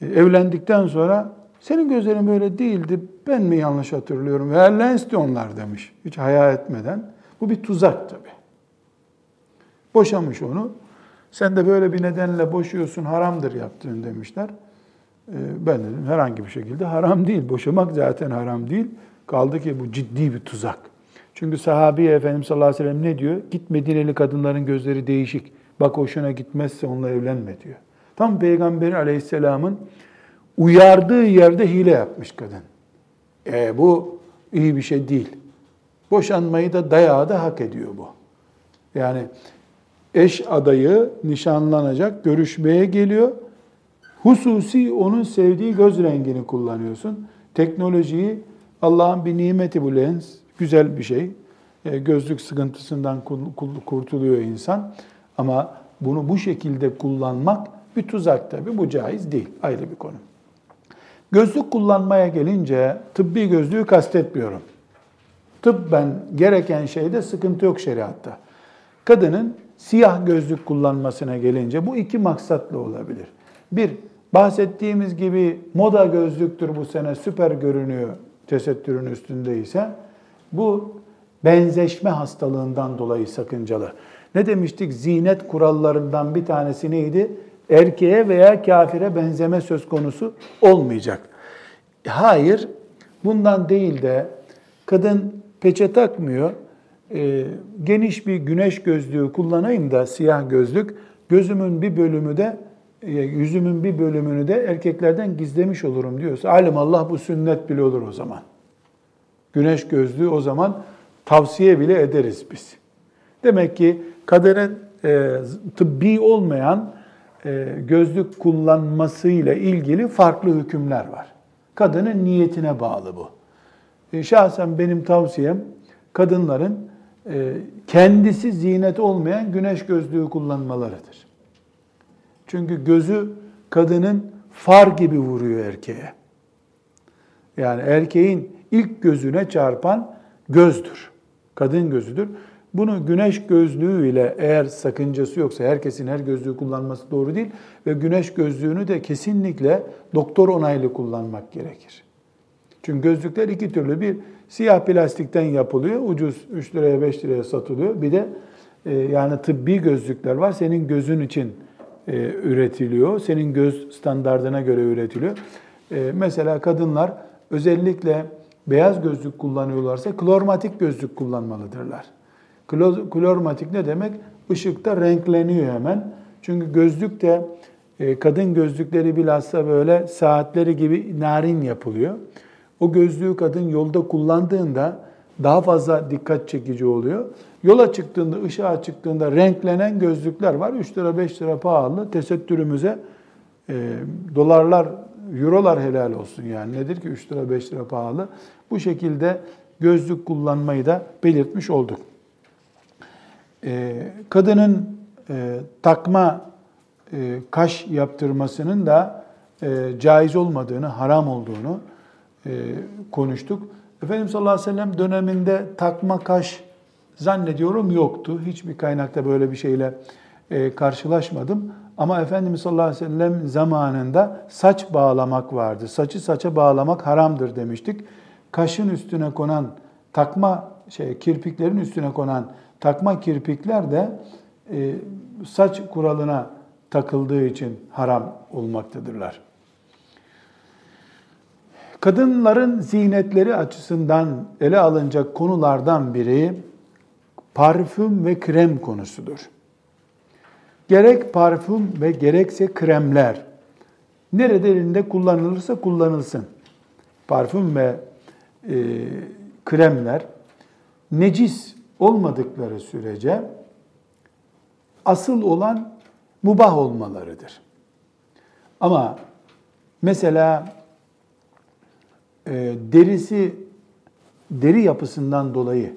E, evlendikten sonra senin gözlerin böyle değildi, ben mi yanlış hatırlıyorum? Veya onlar demiş, hiç hayal etmeden. Bu bir tuzak tabii. Boşamış onu. Sen de böyle bir nedenle boşuyorsun, haramdır yaptığın demişler. Ee, ben dedim herhangi bir şekilde haram değil. Boşamak zaten haram değil. Kaldı ki bu ciddi bir tuzak. Çünkü sahabi Efendimiz sallallahu aleyhi ve sellem ne diyor? Git Medineli kadınların gözleri değişik. Bak hoşuna gitmezse onunla evlenme diyor. Tam Peygamber aleyhisselamın uyardığı yerde hile yapmış kadın. E, bu iyi bir şey değil. Boşanmayı da dayağı da hak ediyor bu. Yani eş adayı nişanlanacak, görüşmeye geliyor. Hususi onun sevdiği göz rengini kullanıyorsun. Teknolojiyi Allah'ın bir nimeti bu lens. Güzel bir şey. E, gözlük sıkıntısından kurtuluyor insan. Ama bunu bu şekilde kullanmak bir tuzak tabi. Bu caiz değil. Ayrı bir konu. Gözlük kullanmaya gelince tıbbi gözlüğü kastetmiyorum. Tıbben gereken şeyde sıkıntı yok şeriatta. Kadının siyah gözlük kullanmasına gelince bu iki maksatlı olabilir. Bir, bahsettiğimiz gibi moda gözlüktür bu sene süper görünüyor tesettürün üstündeyse bu benzeşme hastalığından dolayı sakıncalı. Ne demiştik? Zinet kurallarından bir tanesi neydi? Erkeğe veya kafire benzeme söz konusu olmayacak. Hayır, bundan değil de kadın peçe takmıyor, e, geniş bir güneş gözlüğü kullanayım da siyah gözlük, gözümün bir bölümü de e, yüzümün bir bölümünü de erkeklerden gizlemiş olurum diyorsa alim Allah bu sünnet bile olur o zaman. Güneş gözlüğü o zaman tavsiye bile ederiz biz. Demek ki kadının e, tıbbi olmayan gözlük kullanmasıyla ilgili farklı hükümler var. Kadının niyetine bağlı bu. E, şahsen benim tavsiyem kadınların e, kendisi zinet olmayan güneş gözlüğü kullanmalarıdır. Çünkü gözü kadının far gibi vuruyor erkeğe. Yani erkeğin ilk gözüne çarpan gözdür. Kadın gözüdür. Bunu güneş gözlüğü ile eğer sakıncası yoksa herkesin her gözlüğü kullanması doğru değil ve güneş gözlüğünü de kesinlikle doktor onaylı kullanmak gerekir. Çünkü gözlükler iki türlü. Bir siyah plastikten yapılıyor. Ucuz 3 liraya 5 liraya satılıyor. Bir de e, yani tıbbi gözlükler var. Senin gözün için e, üretiliyor. Senin göz standardına göre üretiliyor. E, mesela kadınlar özellikle beyaz gözlük kullanıyorlarsa klormatik gözlük kullanmalıdırlar. Klormatik ne demek? Işıkta renkleniyor hemen. Çünkü gözlük de e, kadın gözlükleri bilhassa böyle saatleri gibi narin yapılıyor. O gözlüğü kadın yolda kullandığında daha fazla dikkat çekici oluyor. Yola çıktığında, ışığa çıktığında renklenen gözlükler var. 3 lira 5 lira pahalı. Tesettürümüze e, dolarlar, eurolar helal olsun yani. Nedir ki 3 lira 5 lira pahalı. Bu şekilde gözlük kullanmayı da belirtmiş olduk. E, kadının e, takma e, kaş yaptırmasının da e, caiz olmadığını, haram olduğunu konuştuk. Efendimiz sallallahu aleyhi ve sellem döneminde takma kaş zannediyorum yoktu. Hiçbir kaynakta böyle bir şeyle karşılaşmadım. Ama Efendimiz sallallahu aleyhi ve sellem zamanında saç bağlamak vardı. Saçı saça bağlamak haramdır demiştik. Kaşın üstüne konan takma şey kirpiklerin üstüne konan takma kirpikler de e, saç kuralına takıldığı için haram olmaktadırlar. Kadınların ziynetleri açısından ele alınacak konulardan biri parfüm ve krem konusudur. Gerek parfüm ve gerekse kremler nerede elinde kullanılırsa kullanılsın. Parfüm ve e, kremler necis olmadıkları sürece asıl olan mubah olmalarıdır. Ama mesela e, derisi deri yapısından dolayı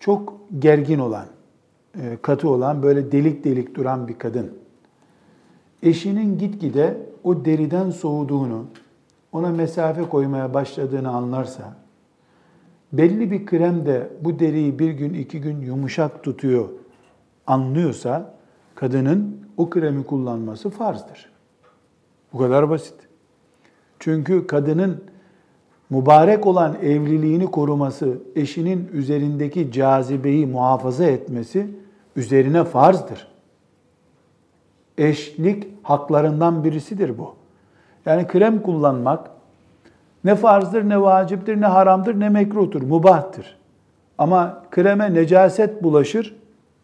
çok gergin olan, e, katı olan, böyle delik delik duran bir kadın eşinin gitgide o deriden soğuduğunu, ona mesafe koymaya başladığını anlarsa, belli bir krem de bu deriyi bir gün iki gün yumuşak tutuyor anlıyorsa, kadının o kremi kullanması farzdır. Bu kadar basit. Çünkü kadının mübarek olan evliliğini koruması, eşinin üzerindeki cazibeyi muhafaza etmesi üzerine farzdır. Eşlik haklarından birisidir bu. Yani krem kullanmak ne farzdır, ne vaciptir, ne haramdır, ne mekruhtur, mubahtır. Ama kreme necaset bulaşır,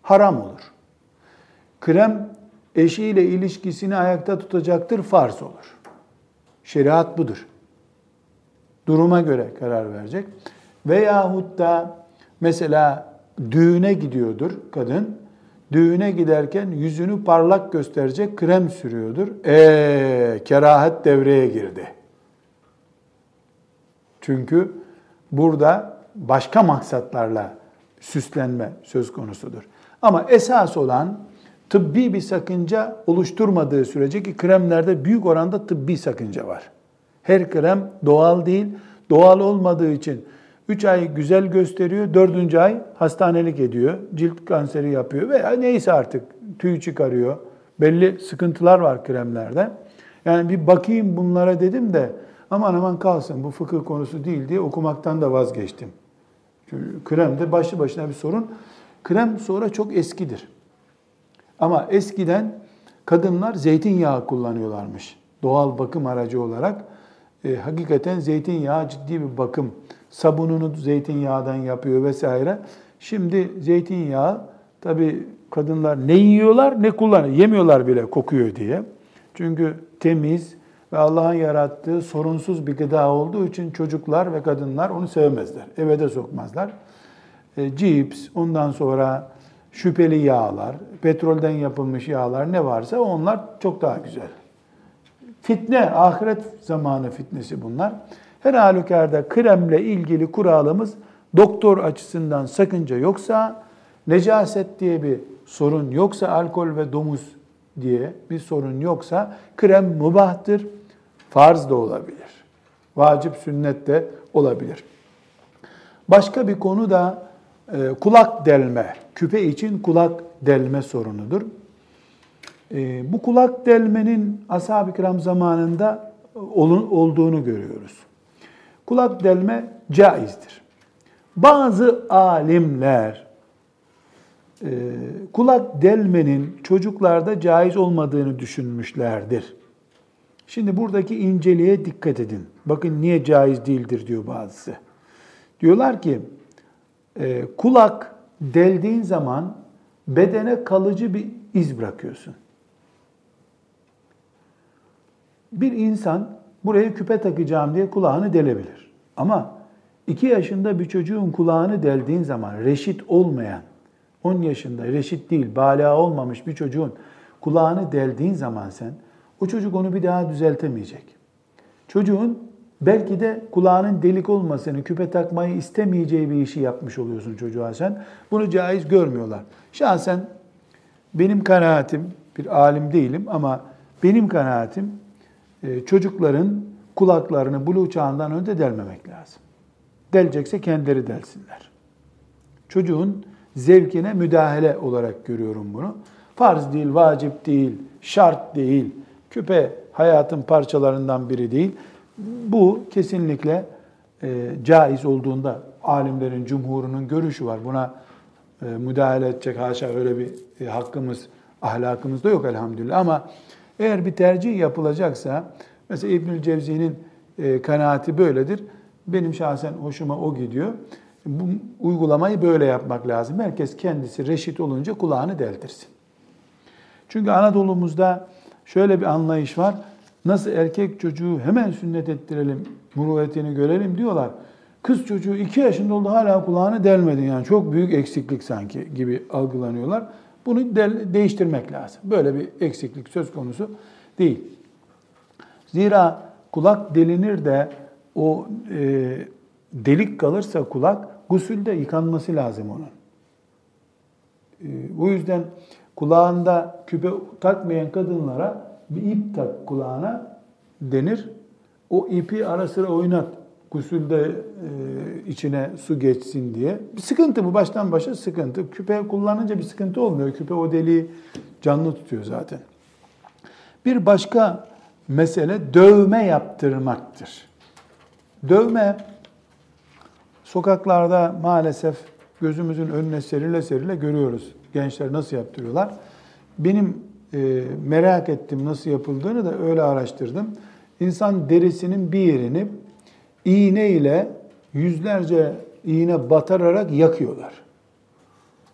haram olur. Krem eşiyle ilişkisini ayakta tutacaktır, farz olur. Şeriat budur duruma göre karar verecek. Veyahut da mesela düğüne gidiyordur kadın. Düğüne giderken yüzünü parlak gösterecek krem sürüyordur. Eee kerahat devreye girdi. Çünkü burada başka maksatlarla süslenme söz konusudur. Ama esas olan tıbbi bir sakınca oluşturmadığı sürece ki kremlerde büyük oranda tıbbi sakınca var. Her krem doğal değil. Doğal olmadığı için 3 ay güzel gösteriyor, 4. ay hastanelik ediyor, cilt kanseri yapıyor veya neyse artık tüy çıkarıyor. Belli sıkıntılar var kremlerde. Yani bir bakayım bunlara dedim de aman aman kalsın bu fıkıh konusu değil diye okumaktan da vazgeçtim. Çünkü krem de başlı başına bir sorun. Krem sonra çok eskidir. Ama eskiden kadınlar zeytinyağı kullanıyorlarmış. Doğal bakım aracı olarak. E, hakikaten zeytinyağı ciddi bir bakım. Sabununu zeytinyağından yapıyor vesaire. Şimdi zeytinyağı tabi kadınlar ne yiyorlar ne kullanıyor. Yemiyorlar bile kokuyor diye. Çünkü temiz ve Allah'ın yarattığı sorunsuz bir gıda olduğu için çocuklar ve kadınlar onu sevmezler. Eve de sokmazlar. E, cips, ondan sonra şüpheli yağlar, petrolden yapılmış yağlar ne varsa onlar çok daha güzel. Fitne, ahiret zamanı fitnesi bunlar. Her halükarda kremle ilgili kuralımız doktor açısından sakınca yoksa, necaset diye bir sorun yoksa, alkol ve domuz diye bir sorun yoksa krem mubahtır, farz da olabilir. Vacip sünnet de olabilir. Başka bir konu da e, kulak delme. Küpe için kulak delme sorunudur. E, bu kulak delmenin ashab-ı kiram zamanında olduğunu görüyoruz. Kulak delme caizdir. Bazı alimler e, kulak delmenin çocuklarda caiz olmadığını düşünmüşlerdir. Şimdi buradaki inceliğe dikkat edin. Bakın niye caiz değildir diyor bazısı. Diyorlar ki e, kulak deldiğin zaman bedene kalıcı bir iz bırakıyorsun. Bir insan buraya küpe takacağım diye kulağını delebilir. Ama iki yaşında bir çocuğun kulağını deldiğin zaman reşit olmayan, 10 yaşında reşit değil, bala olmamış bir çocuğun kulağını deldiğin zaman sen, o çocuk onu bir daha düzeltemeyecek. Çocuğun belki de kulağının delik olmasını, küpe takmayı istemeyeceği bir işi yapmış oluyorsun çocuğa sen. Bunu caiz görmüyorlar. Şahsen benim kanaatim, bir alim değilim ama benim kanaatim e, çocukların kulaklarını buluğ çağından önce delmemek lazım. Delecekse kendileri delsinler. Çocuğun zevkine müdahale olarak görüyorum bunu. Farz değil, vacip değil, şart değil, küpe hayatın parçalarından biri değil. Bu kesinlikle e, caiz olduğunda alimlerin, cumhurunun görüşü var. Buna e, müdahale edecek haşa öyle bir e, hakkımız, ahlakımız da yok elhamdülillah. Ama eğer bir tercih yapılacaksa, mesela İbnül Cevzi'nin e, kanaati böyledir. Benim şahsen hoşuma o gidiyor. Bu uygulamayı böyle yapmak lazım. Herkes kendisi reşit olunca kulağını deldirsin. Çünkü Anadolu'muzda şöyle bir anlayış var. Nasıl erkek çocuğu hemen sünnet ettirelim, muruvvetini görelim diyorlar. Kız çocuğu iki yaşında oldu hala kulağını delmedi yani çok büyük eksiklik sanki gibi algılanıyorlar. Bunu de, değiştirmek lazım. Böyle bir eksiklik söz konusu değil. Zira kulak delinir de o e, delik kalırsa kulak gusülde yıkanması lazım onun. E, o yüzden kulağında küpe takmayan kadınlara bir ip tak kulağına denir. O ipi ara sıra oynat. Gusülde e, içine su geçsin diye. Bir sıkıntı bu baştan başa sıkıntı. Küpe kullanınca bir sıkıntı olmuyor. Küpe o deliği canlı tutuyor zaten. Bir başka mesele dövme yaptırmaktır. Dövme sokaklarda maalesef gözümüzün önüne serile serile görüyoruz. Gençler nasıl yaptırıyorlar. Benim e, merak ettim nasıl yapıldığını da öyle araştırdım. İnsan derisinin bir yerini iğne ile yüzlerce iğne batırarak yakıyorlar.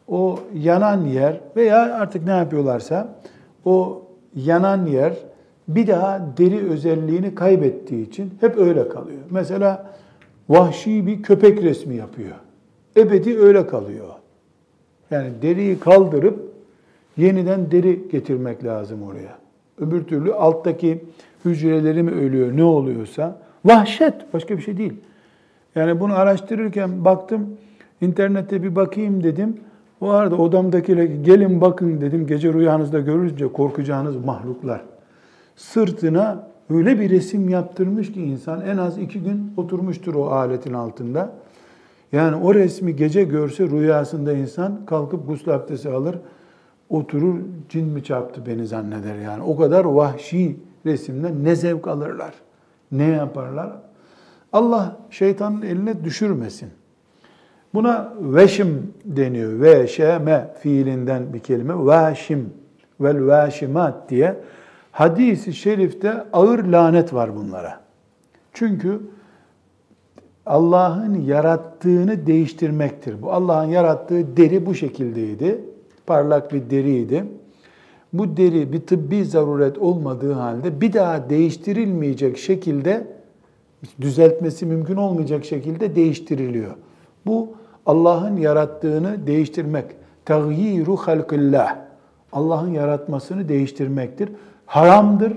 O yanan yer veya artık ne yapıyorlarsa o yanan yer bir daha deri özelliğini kaybettiği için hep öyle kalıyor. Mesela vahşi bir köpek resmi yapıyor. Ebedi öyle kalıyor. Yani deriyi kaldırıp yeniden deri getirmek lazım oraya. Öbür türlü alttaki hücreleri mi ölüyor ne oluyorsa vahşet başka bir şey değil. Yani bunu araştırırken baktım internette bir bakayım dedim. O arada odamdakiler gelin bakın dedim gece rüyanızda görünce korkacağınız mahluklar. Sırtına öyle bir resim yaptırmış ki insan en az iki gün oturmuştur o aletin altında. Yani o resmi gece görse rüyasında insan kalkıp gusül abdesti alır, oturur cin mi çarptı beni zanneder yani. O kadar vahşi resimden ne zevk alırlar, ne yaparlar. Allah şeytanın eline düşürmesin. Buna veşim deniyor. Veşeme fiilinden bir kelime. Veşim vel veşimat diye hadisi şerifte ağır lanet var bunlara. Çünkü Allah'ın yarattığını değiştirmektir. Bu Allah'ın yarattığı deri bu şekildeydi. Parlak bir deriydi. Bu deri bir tıbbi zaruret olmadığı halde bir daha değiştirilmeyecek şekilde düzeltmesi mümkün olmayacak şekilde değiştiriliyor. Bu Allah'ın yarattığını değiştirmek. Tagyiru halkillah. Allah'ın yaratmasını değiştirmektir. Haramdır.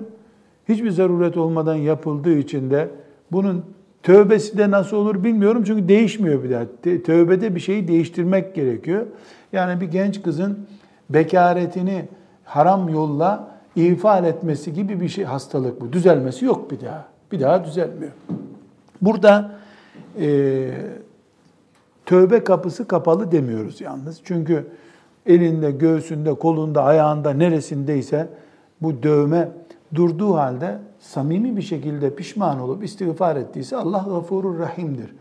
Hiçbir zaruret olmadan yapıldığı için de bunun tövbesi de nasıl olur bilmiyorum çünkü değişmiyor bir daha. Tövbede bir şeyi değiştirmek gerekiyor. Yani bir genç kızın bekaretini haram yolla ifade etmesi gibi bir şey hastalık bu. Düzelmesi yok bir daha. Bir daha düzelmiyor. Burada e, tövbe kapısı kapalı demiyoruz yalnız. Çünkü elinde, göğsünde, kolunda, ayağında neresindeyse bu dövme durduğu halde samimi bir şekilde pişman olup istiğfar ettiyse Allah gafurur rahimdir.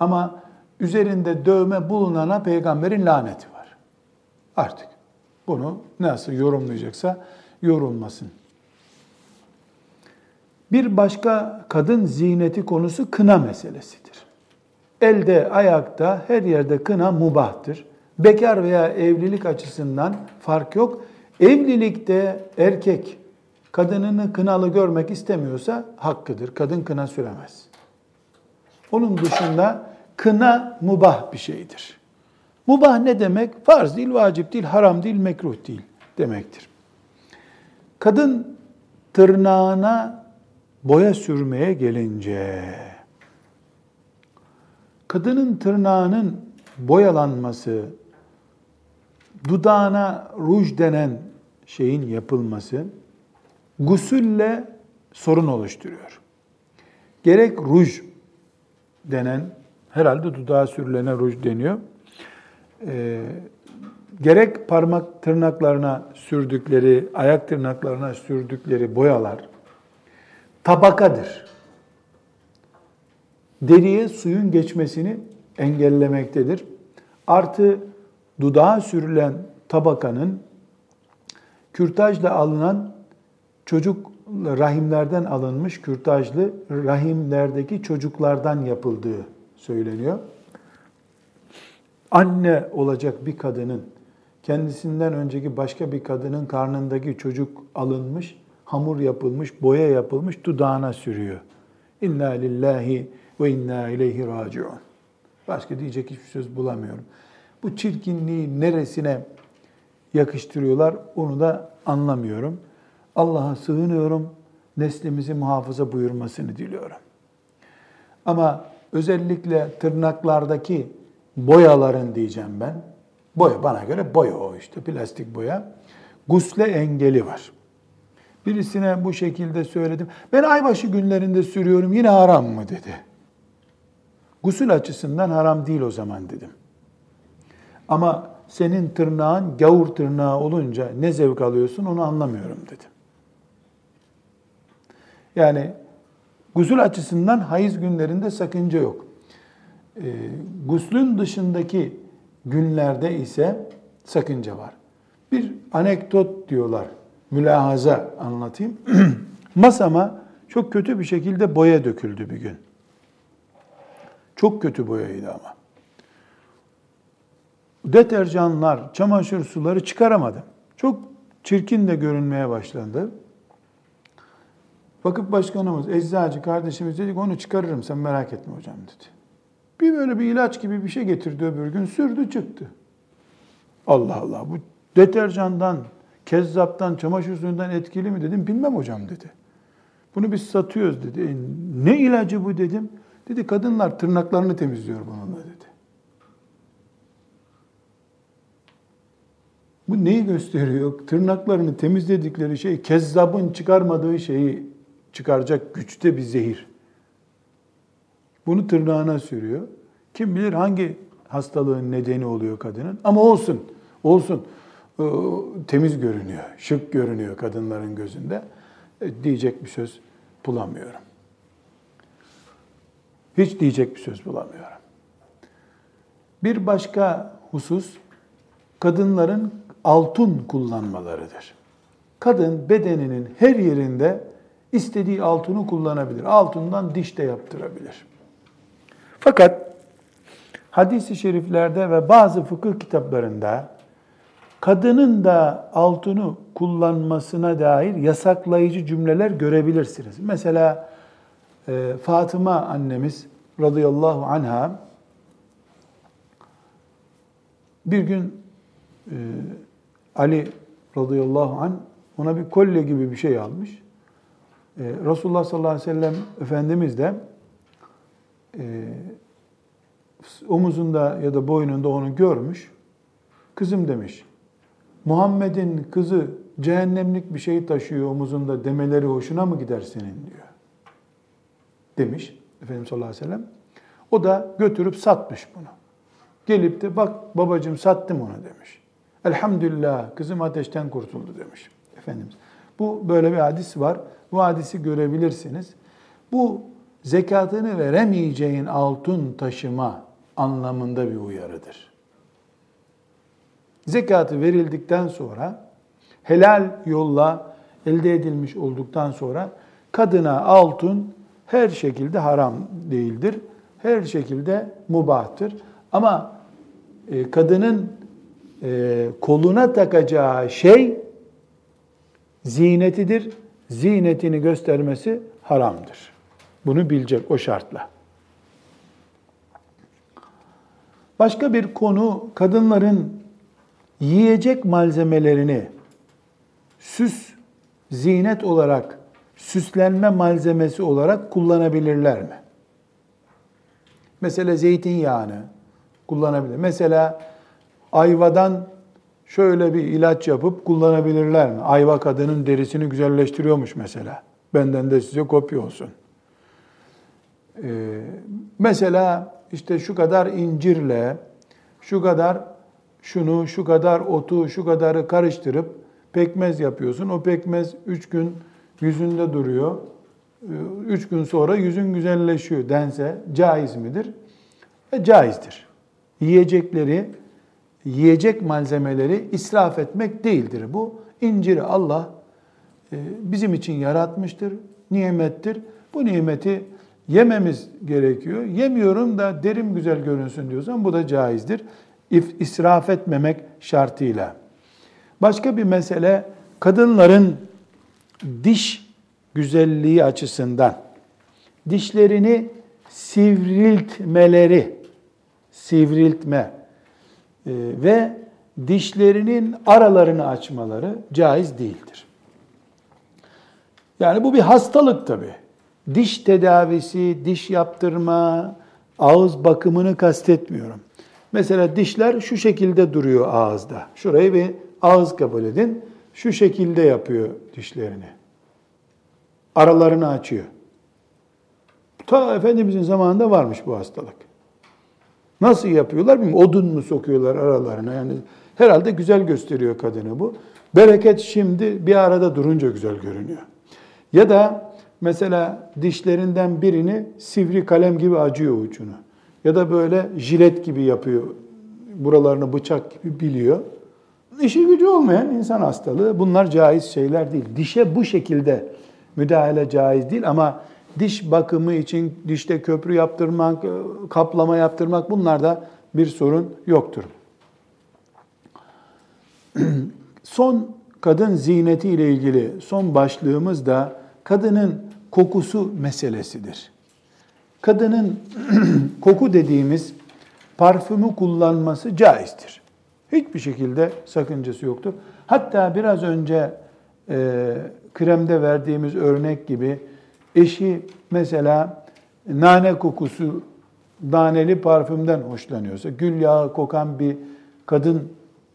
Ama üzerinde dövme bulunana peygamberin laneti var. Artık bunu nasıl yorumlayacaksa yorulmasın. Bir başka kadın ziyneti konusu kına meselesidir. Elde, ayakta, her yerde kına mubahtır. Bekar veya evlilik açısından fark yok. Evlilikte erkek kadınını kınalı görmek istemiyorsa hakkıdır. Kadın kına süremez. Onun dışında kına mubah bir şeydir. Mubah ne demek? Farz değil, vacip değil, haram değil, mekruh değil demektir. Kadın tırnağına boya sürmeye gelince kadının tırnağının boyalanması, dudağına ruj denen şeyin yapılması gusülle sorun oluşturuyor. Gerek ruj denen, herhalde dudağa sürülene ruj deniyor. Ee, gerek parmak tırnaklarına sürdükleri, ayak tırnaklarına sürdükleri boyalar tabakadır. Deriye suyun geçmesini engellemektedir. Artı dudağa sürülen tabakanın kürtajla alınan çocuk rahimlerden alınmış kürtajlı rahimlerdeki çocuklardan yapıldığı söyleniyor. Anne olacak bir kadının kendisinden önceki başka bir kadının karnındaki çocuk alınmış, hamur yapılmış, boya yapılmış dudağına sürüyor. İnna lillahi ve inna ileyhi raciun. Başka diyecek hiçbir söz bulamıyorum. Bu çirkinliği neresine yakıştırıyorlar onu da anlamıyorum. Allah'a sığınıyorum. Neslimizi muhafaza buyurmasını diliyorum. Ama özellikle tırnaklardaki boyaların diyeceğim ben. Boya bana göre boya o işte plastik boya. Gusle engeli var. Birisine bu şekilde söyledim. Ben aybaşı günlerinde sürüyorum yine haram mı dedi. Gusül açısından haram değil o zaman dedim. Ama senin tırnağın gavur tırnağı olunca ne zevk alıyorsun onu anlamıyorum dedim. Yani gusül açısından hayız günlerinde sakınca yok. E, guslün dışındaki günlerde ise sakınca var. Bir anekdot diyorlar, mülahaza anlatayım. Masama çok kötü bir şekilde boya döküldü bir gün. Çok kötü boyaydı ama. Deterjanlar, çamaşır suları çıkaramadım. Çok çirkin de görünmeye başlandı. Vakıf başkanımız, eczacı kardeşimiz dedik onu çıkarırım sen merak etme hocam dedi. Bir böyle bir ilaç gibi bir şey getirdi öbür gün sürdü çıktı. Allah Allah bu deterjandan, kezzaptan, çamaşır suyundan etkili mi dedim. Bilmem hocam dedi. Bunu biz satıyoruz dedi. E, ne ilacı bu dedim. Dedi kadınlar tırnaklarını temizliyor bununla dedi. Bu neyi gösteriyor? Tırnaklarını temizledikleri şey kezzabın çıkarmadığı şeyi çıkaracak güçte bir zehir. Bunu tırnağına sürüyor. Kim bilir hangi hastalığın nedeni oluyor kadının. Ama olsun, olsun. Ee, temiz görünüyor, şık görünüyor kadınların gözünde. E, diyecek bir söz bulamıyorum. Hiç diyecek bir söz bulamıyorum. Bir başka husus, kadınların altın kullanmalarıdır. Kadın bedeninin her yerinde istediği altını kullanabilir. Altından diş de yaptırabilir. Fakat hadis-i şeriflerde ve bazı fıkıh kitaplarında kadının da altını kullanmasına dair yasaklayıcı cümleler görebilirsiniz. Mesela e, Fatıma annemiz radıyallahu anha bir gün e, Ali radıyallahu an ona bir kolye gibi bir şey almış. E, Resulullah sallallahu aleyhi ve sellem Efendimiz de e, omuzunda ya da boynunda onu görmüş. Kızım demiş, Muhammed'in kızı cehennemlik bir şey taşıyor omuzunda demeleri hoşuna mı gider senin diyor. Demiş Efendimiz sallallahu aleyhi ve sellem. O da götürüp satmış bunu. Gelip de bak babacığım sattım ona demiş. Elhamdülillah kızım ateşten kurtuldu demiş Efendimiz. Bu böyle bir hadis var. Bu hadisi görebilirsiniz. Bu zekatını veremeyeceğin altın taşıma anlamında bir uyarıdır. Zekatı verildikten sonra helal yolla elde edilmiş olduktan sonra kadına altın her şekilde haram değildir. Her şekilde mubahtır. Ama e, kadının e, koluna takacağı şey zinetidir. Zinetini göstermesi haramdır. Bunu bilecek o şartla. Başka bir konu kadınların yiyecek malzemelerini süs, zinet olarak, süslenme malzemesi olarak kullanabilirler mi? Mesela zeytinyağını kullanabilir. Mesela ayvadan şöyle bir ilaç yapıp kullanabilirler mi? Ayva kadının derisini güzelleştiriyormuş mesela. Benden de size kopya olsun. Ee, mesela işte şu kadar incirle, şu kadar şunu, şu kadar otu, şu kadarı karıştırıp pekmez yapıyorsun. O pekmez üç gün yüzünde duruyor. Ee, üç gün sonra yüzün güzelleşiyor dense caiz midir? E, caizdir. Yiyecekleri, yiyecek malzemeleri israf etmek değildir bu. İnciri Allah e, bizim için yaratmıştır, nimettir. Bu nimeti yememiz gerekiyor. Yemiyorum da derim güzel görünsün diyorsan bu da caizdir. İsraf etmemek şartıyla. Başka bir mesele kadınların diş güzelliği açısından dişlerini sivriltmeleri, sivriltme ve dişlerinin aralarını açmaları caiz değildir. Yani bu bir hastalık tabii diş tedavisi, diş yaptırma, ağız bakımını kastetmiyorum. Mesela dişler şu şekilde duruyor ağızda. Şurayı bir ağız kabul edin. Şu şekilde yapıyor dişlerini. Aralarını açıyor. Ta Efendimizin zamanında varmış bu hastalık. Nasıl yapıyorlar bilmiyorum. Odun mu sokuyorlar aralarına? Yani herhalde güzel gösteriyor kadını bu. Bereket şimdi bir arada durunca güzel görünüyor. Ya da mesela dişlerinden birini sivri kalem gibi acıyor ucunu. Ya da böyle jilet gibi yapıyor. Buralarını bıçak gibi biliyor. İşi gücü olmayan insan hastalığı. Bunlar caiz şeyler değil. Dişe bu şekilde müdahale caiz değil ama diş bakımı için dişte köprü yaptırmak, kaplama yaptırmak bunlarda bir sorun yoktur. son kadın ziyneti ile ilgili son başlığımız da kadının kokusu meselesidir. Kadının koku dediğimiz parfümü kullanması caizdir. Hiçbir şekilde sakıncası yoktur. Hatta biraz önce e, kremde verdiğimiz örnek gibi eşi mesela nane kokusu, naneli parfümden hoşlanıyorsa, gül yağı kokan bir kadın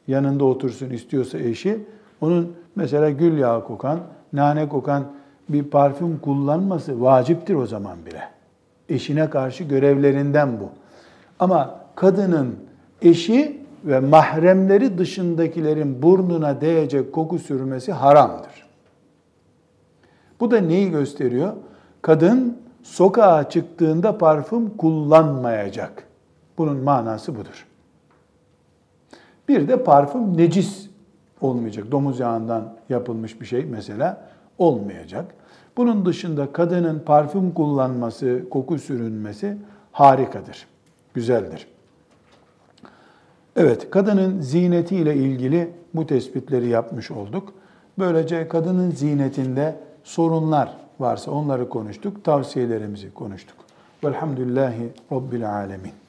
yanında otursun istiyorsa eşi, onun mesela gül yağı kokan, nane kokan bir parfüm kullanması vaciptir o zaman bile. Eşine karşı görevlerinden bu. Ama kadının eşi ve mahremleri dışındakilerin burnuna değecek koku sürmesi haramdır. Bu da neyi gösteriyor? Kadın sokağa çıktığında parfüm kullanmayacak. Bunun manası budur. Bir de parfüm necis olmayacak. Domuz yağından yapılmış bir şey mesela olmayacak. Bunun dışında kadının parfüm kullanması, koku sürünmesi harikadır, güzeldir. Evet, kadının zinetiyle ilgili bu tespitleri yapmış olduk. Böylece kadının zinetinde sorunlar varsa onları konuştuk, tavsiyelerimizi konuştuk. Velhamdülillahi Rabbil Alemin.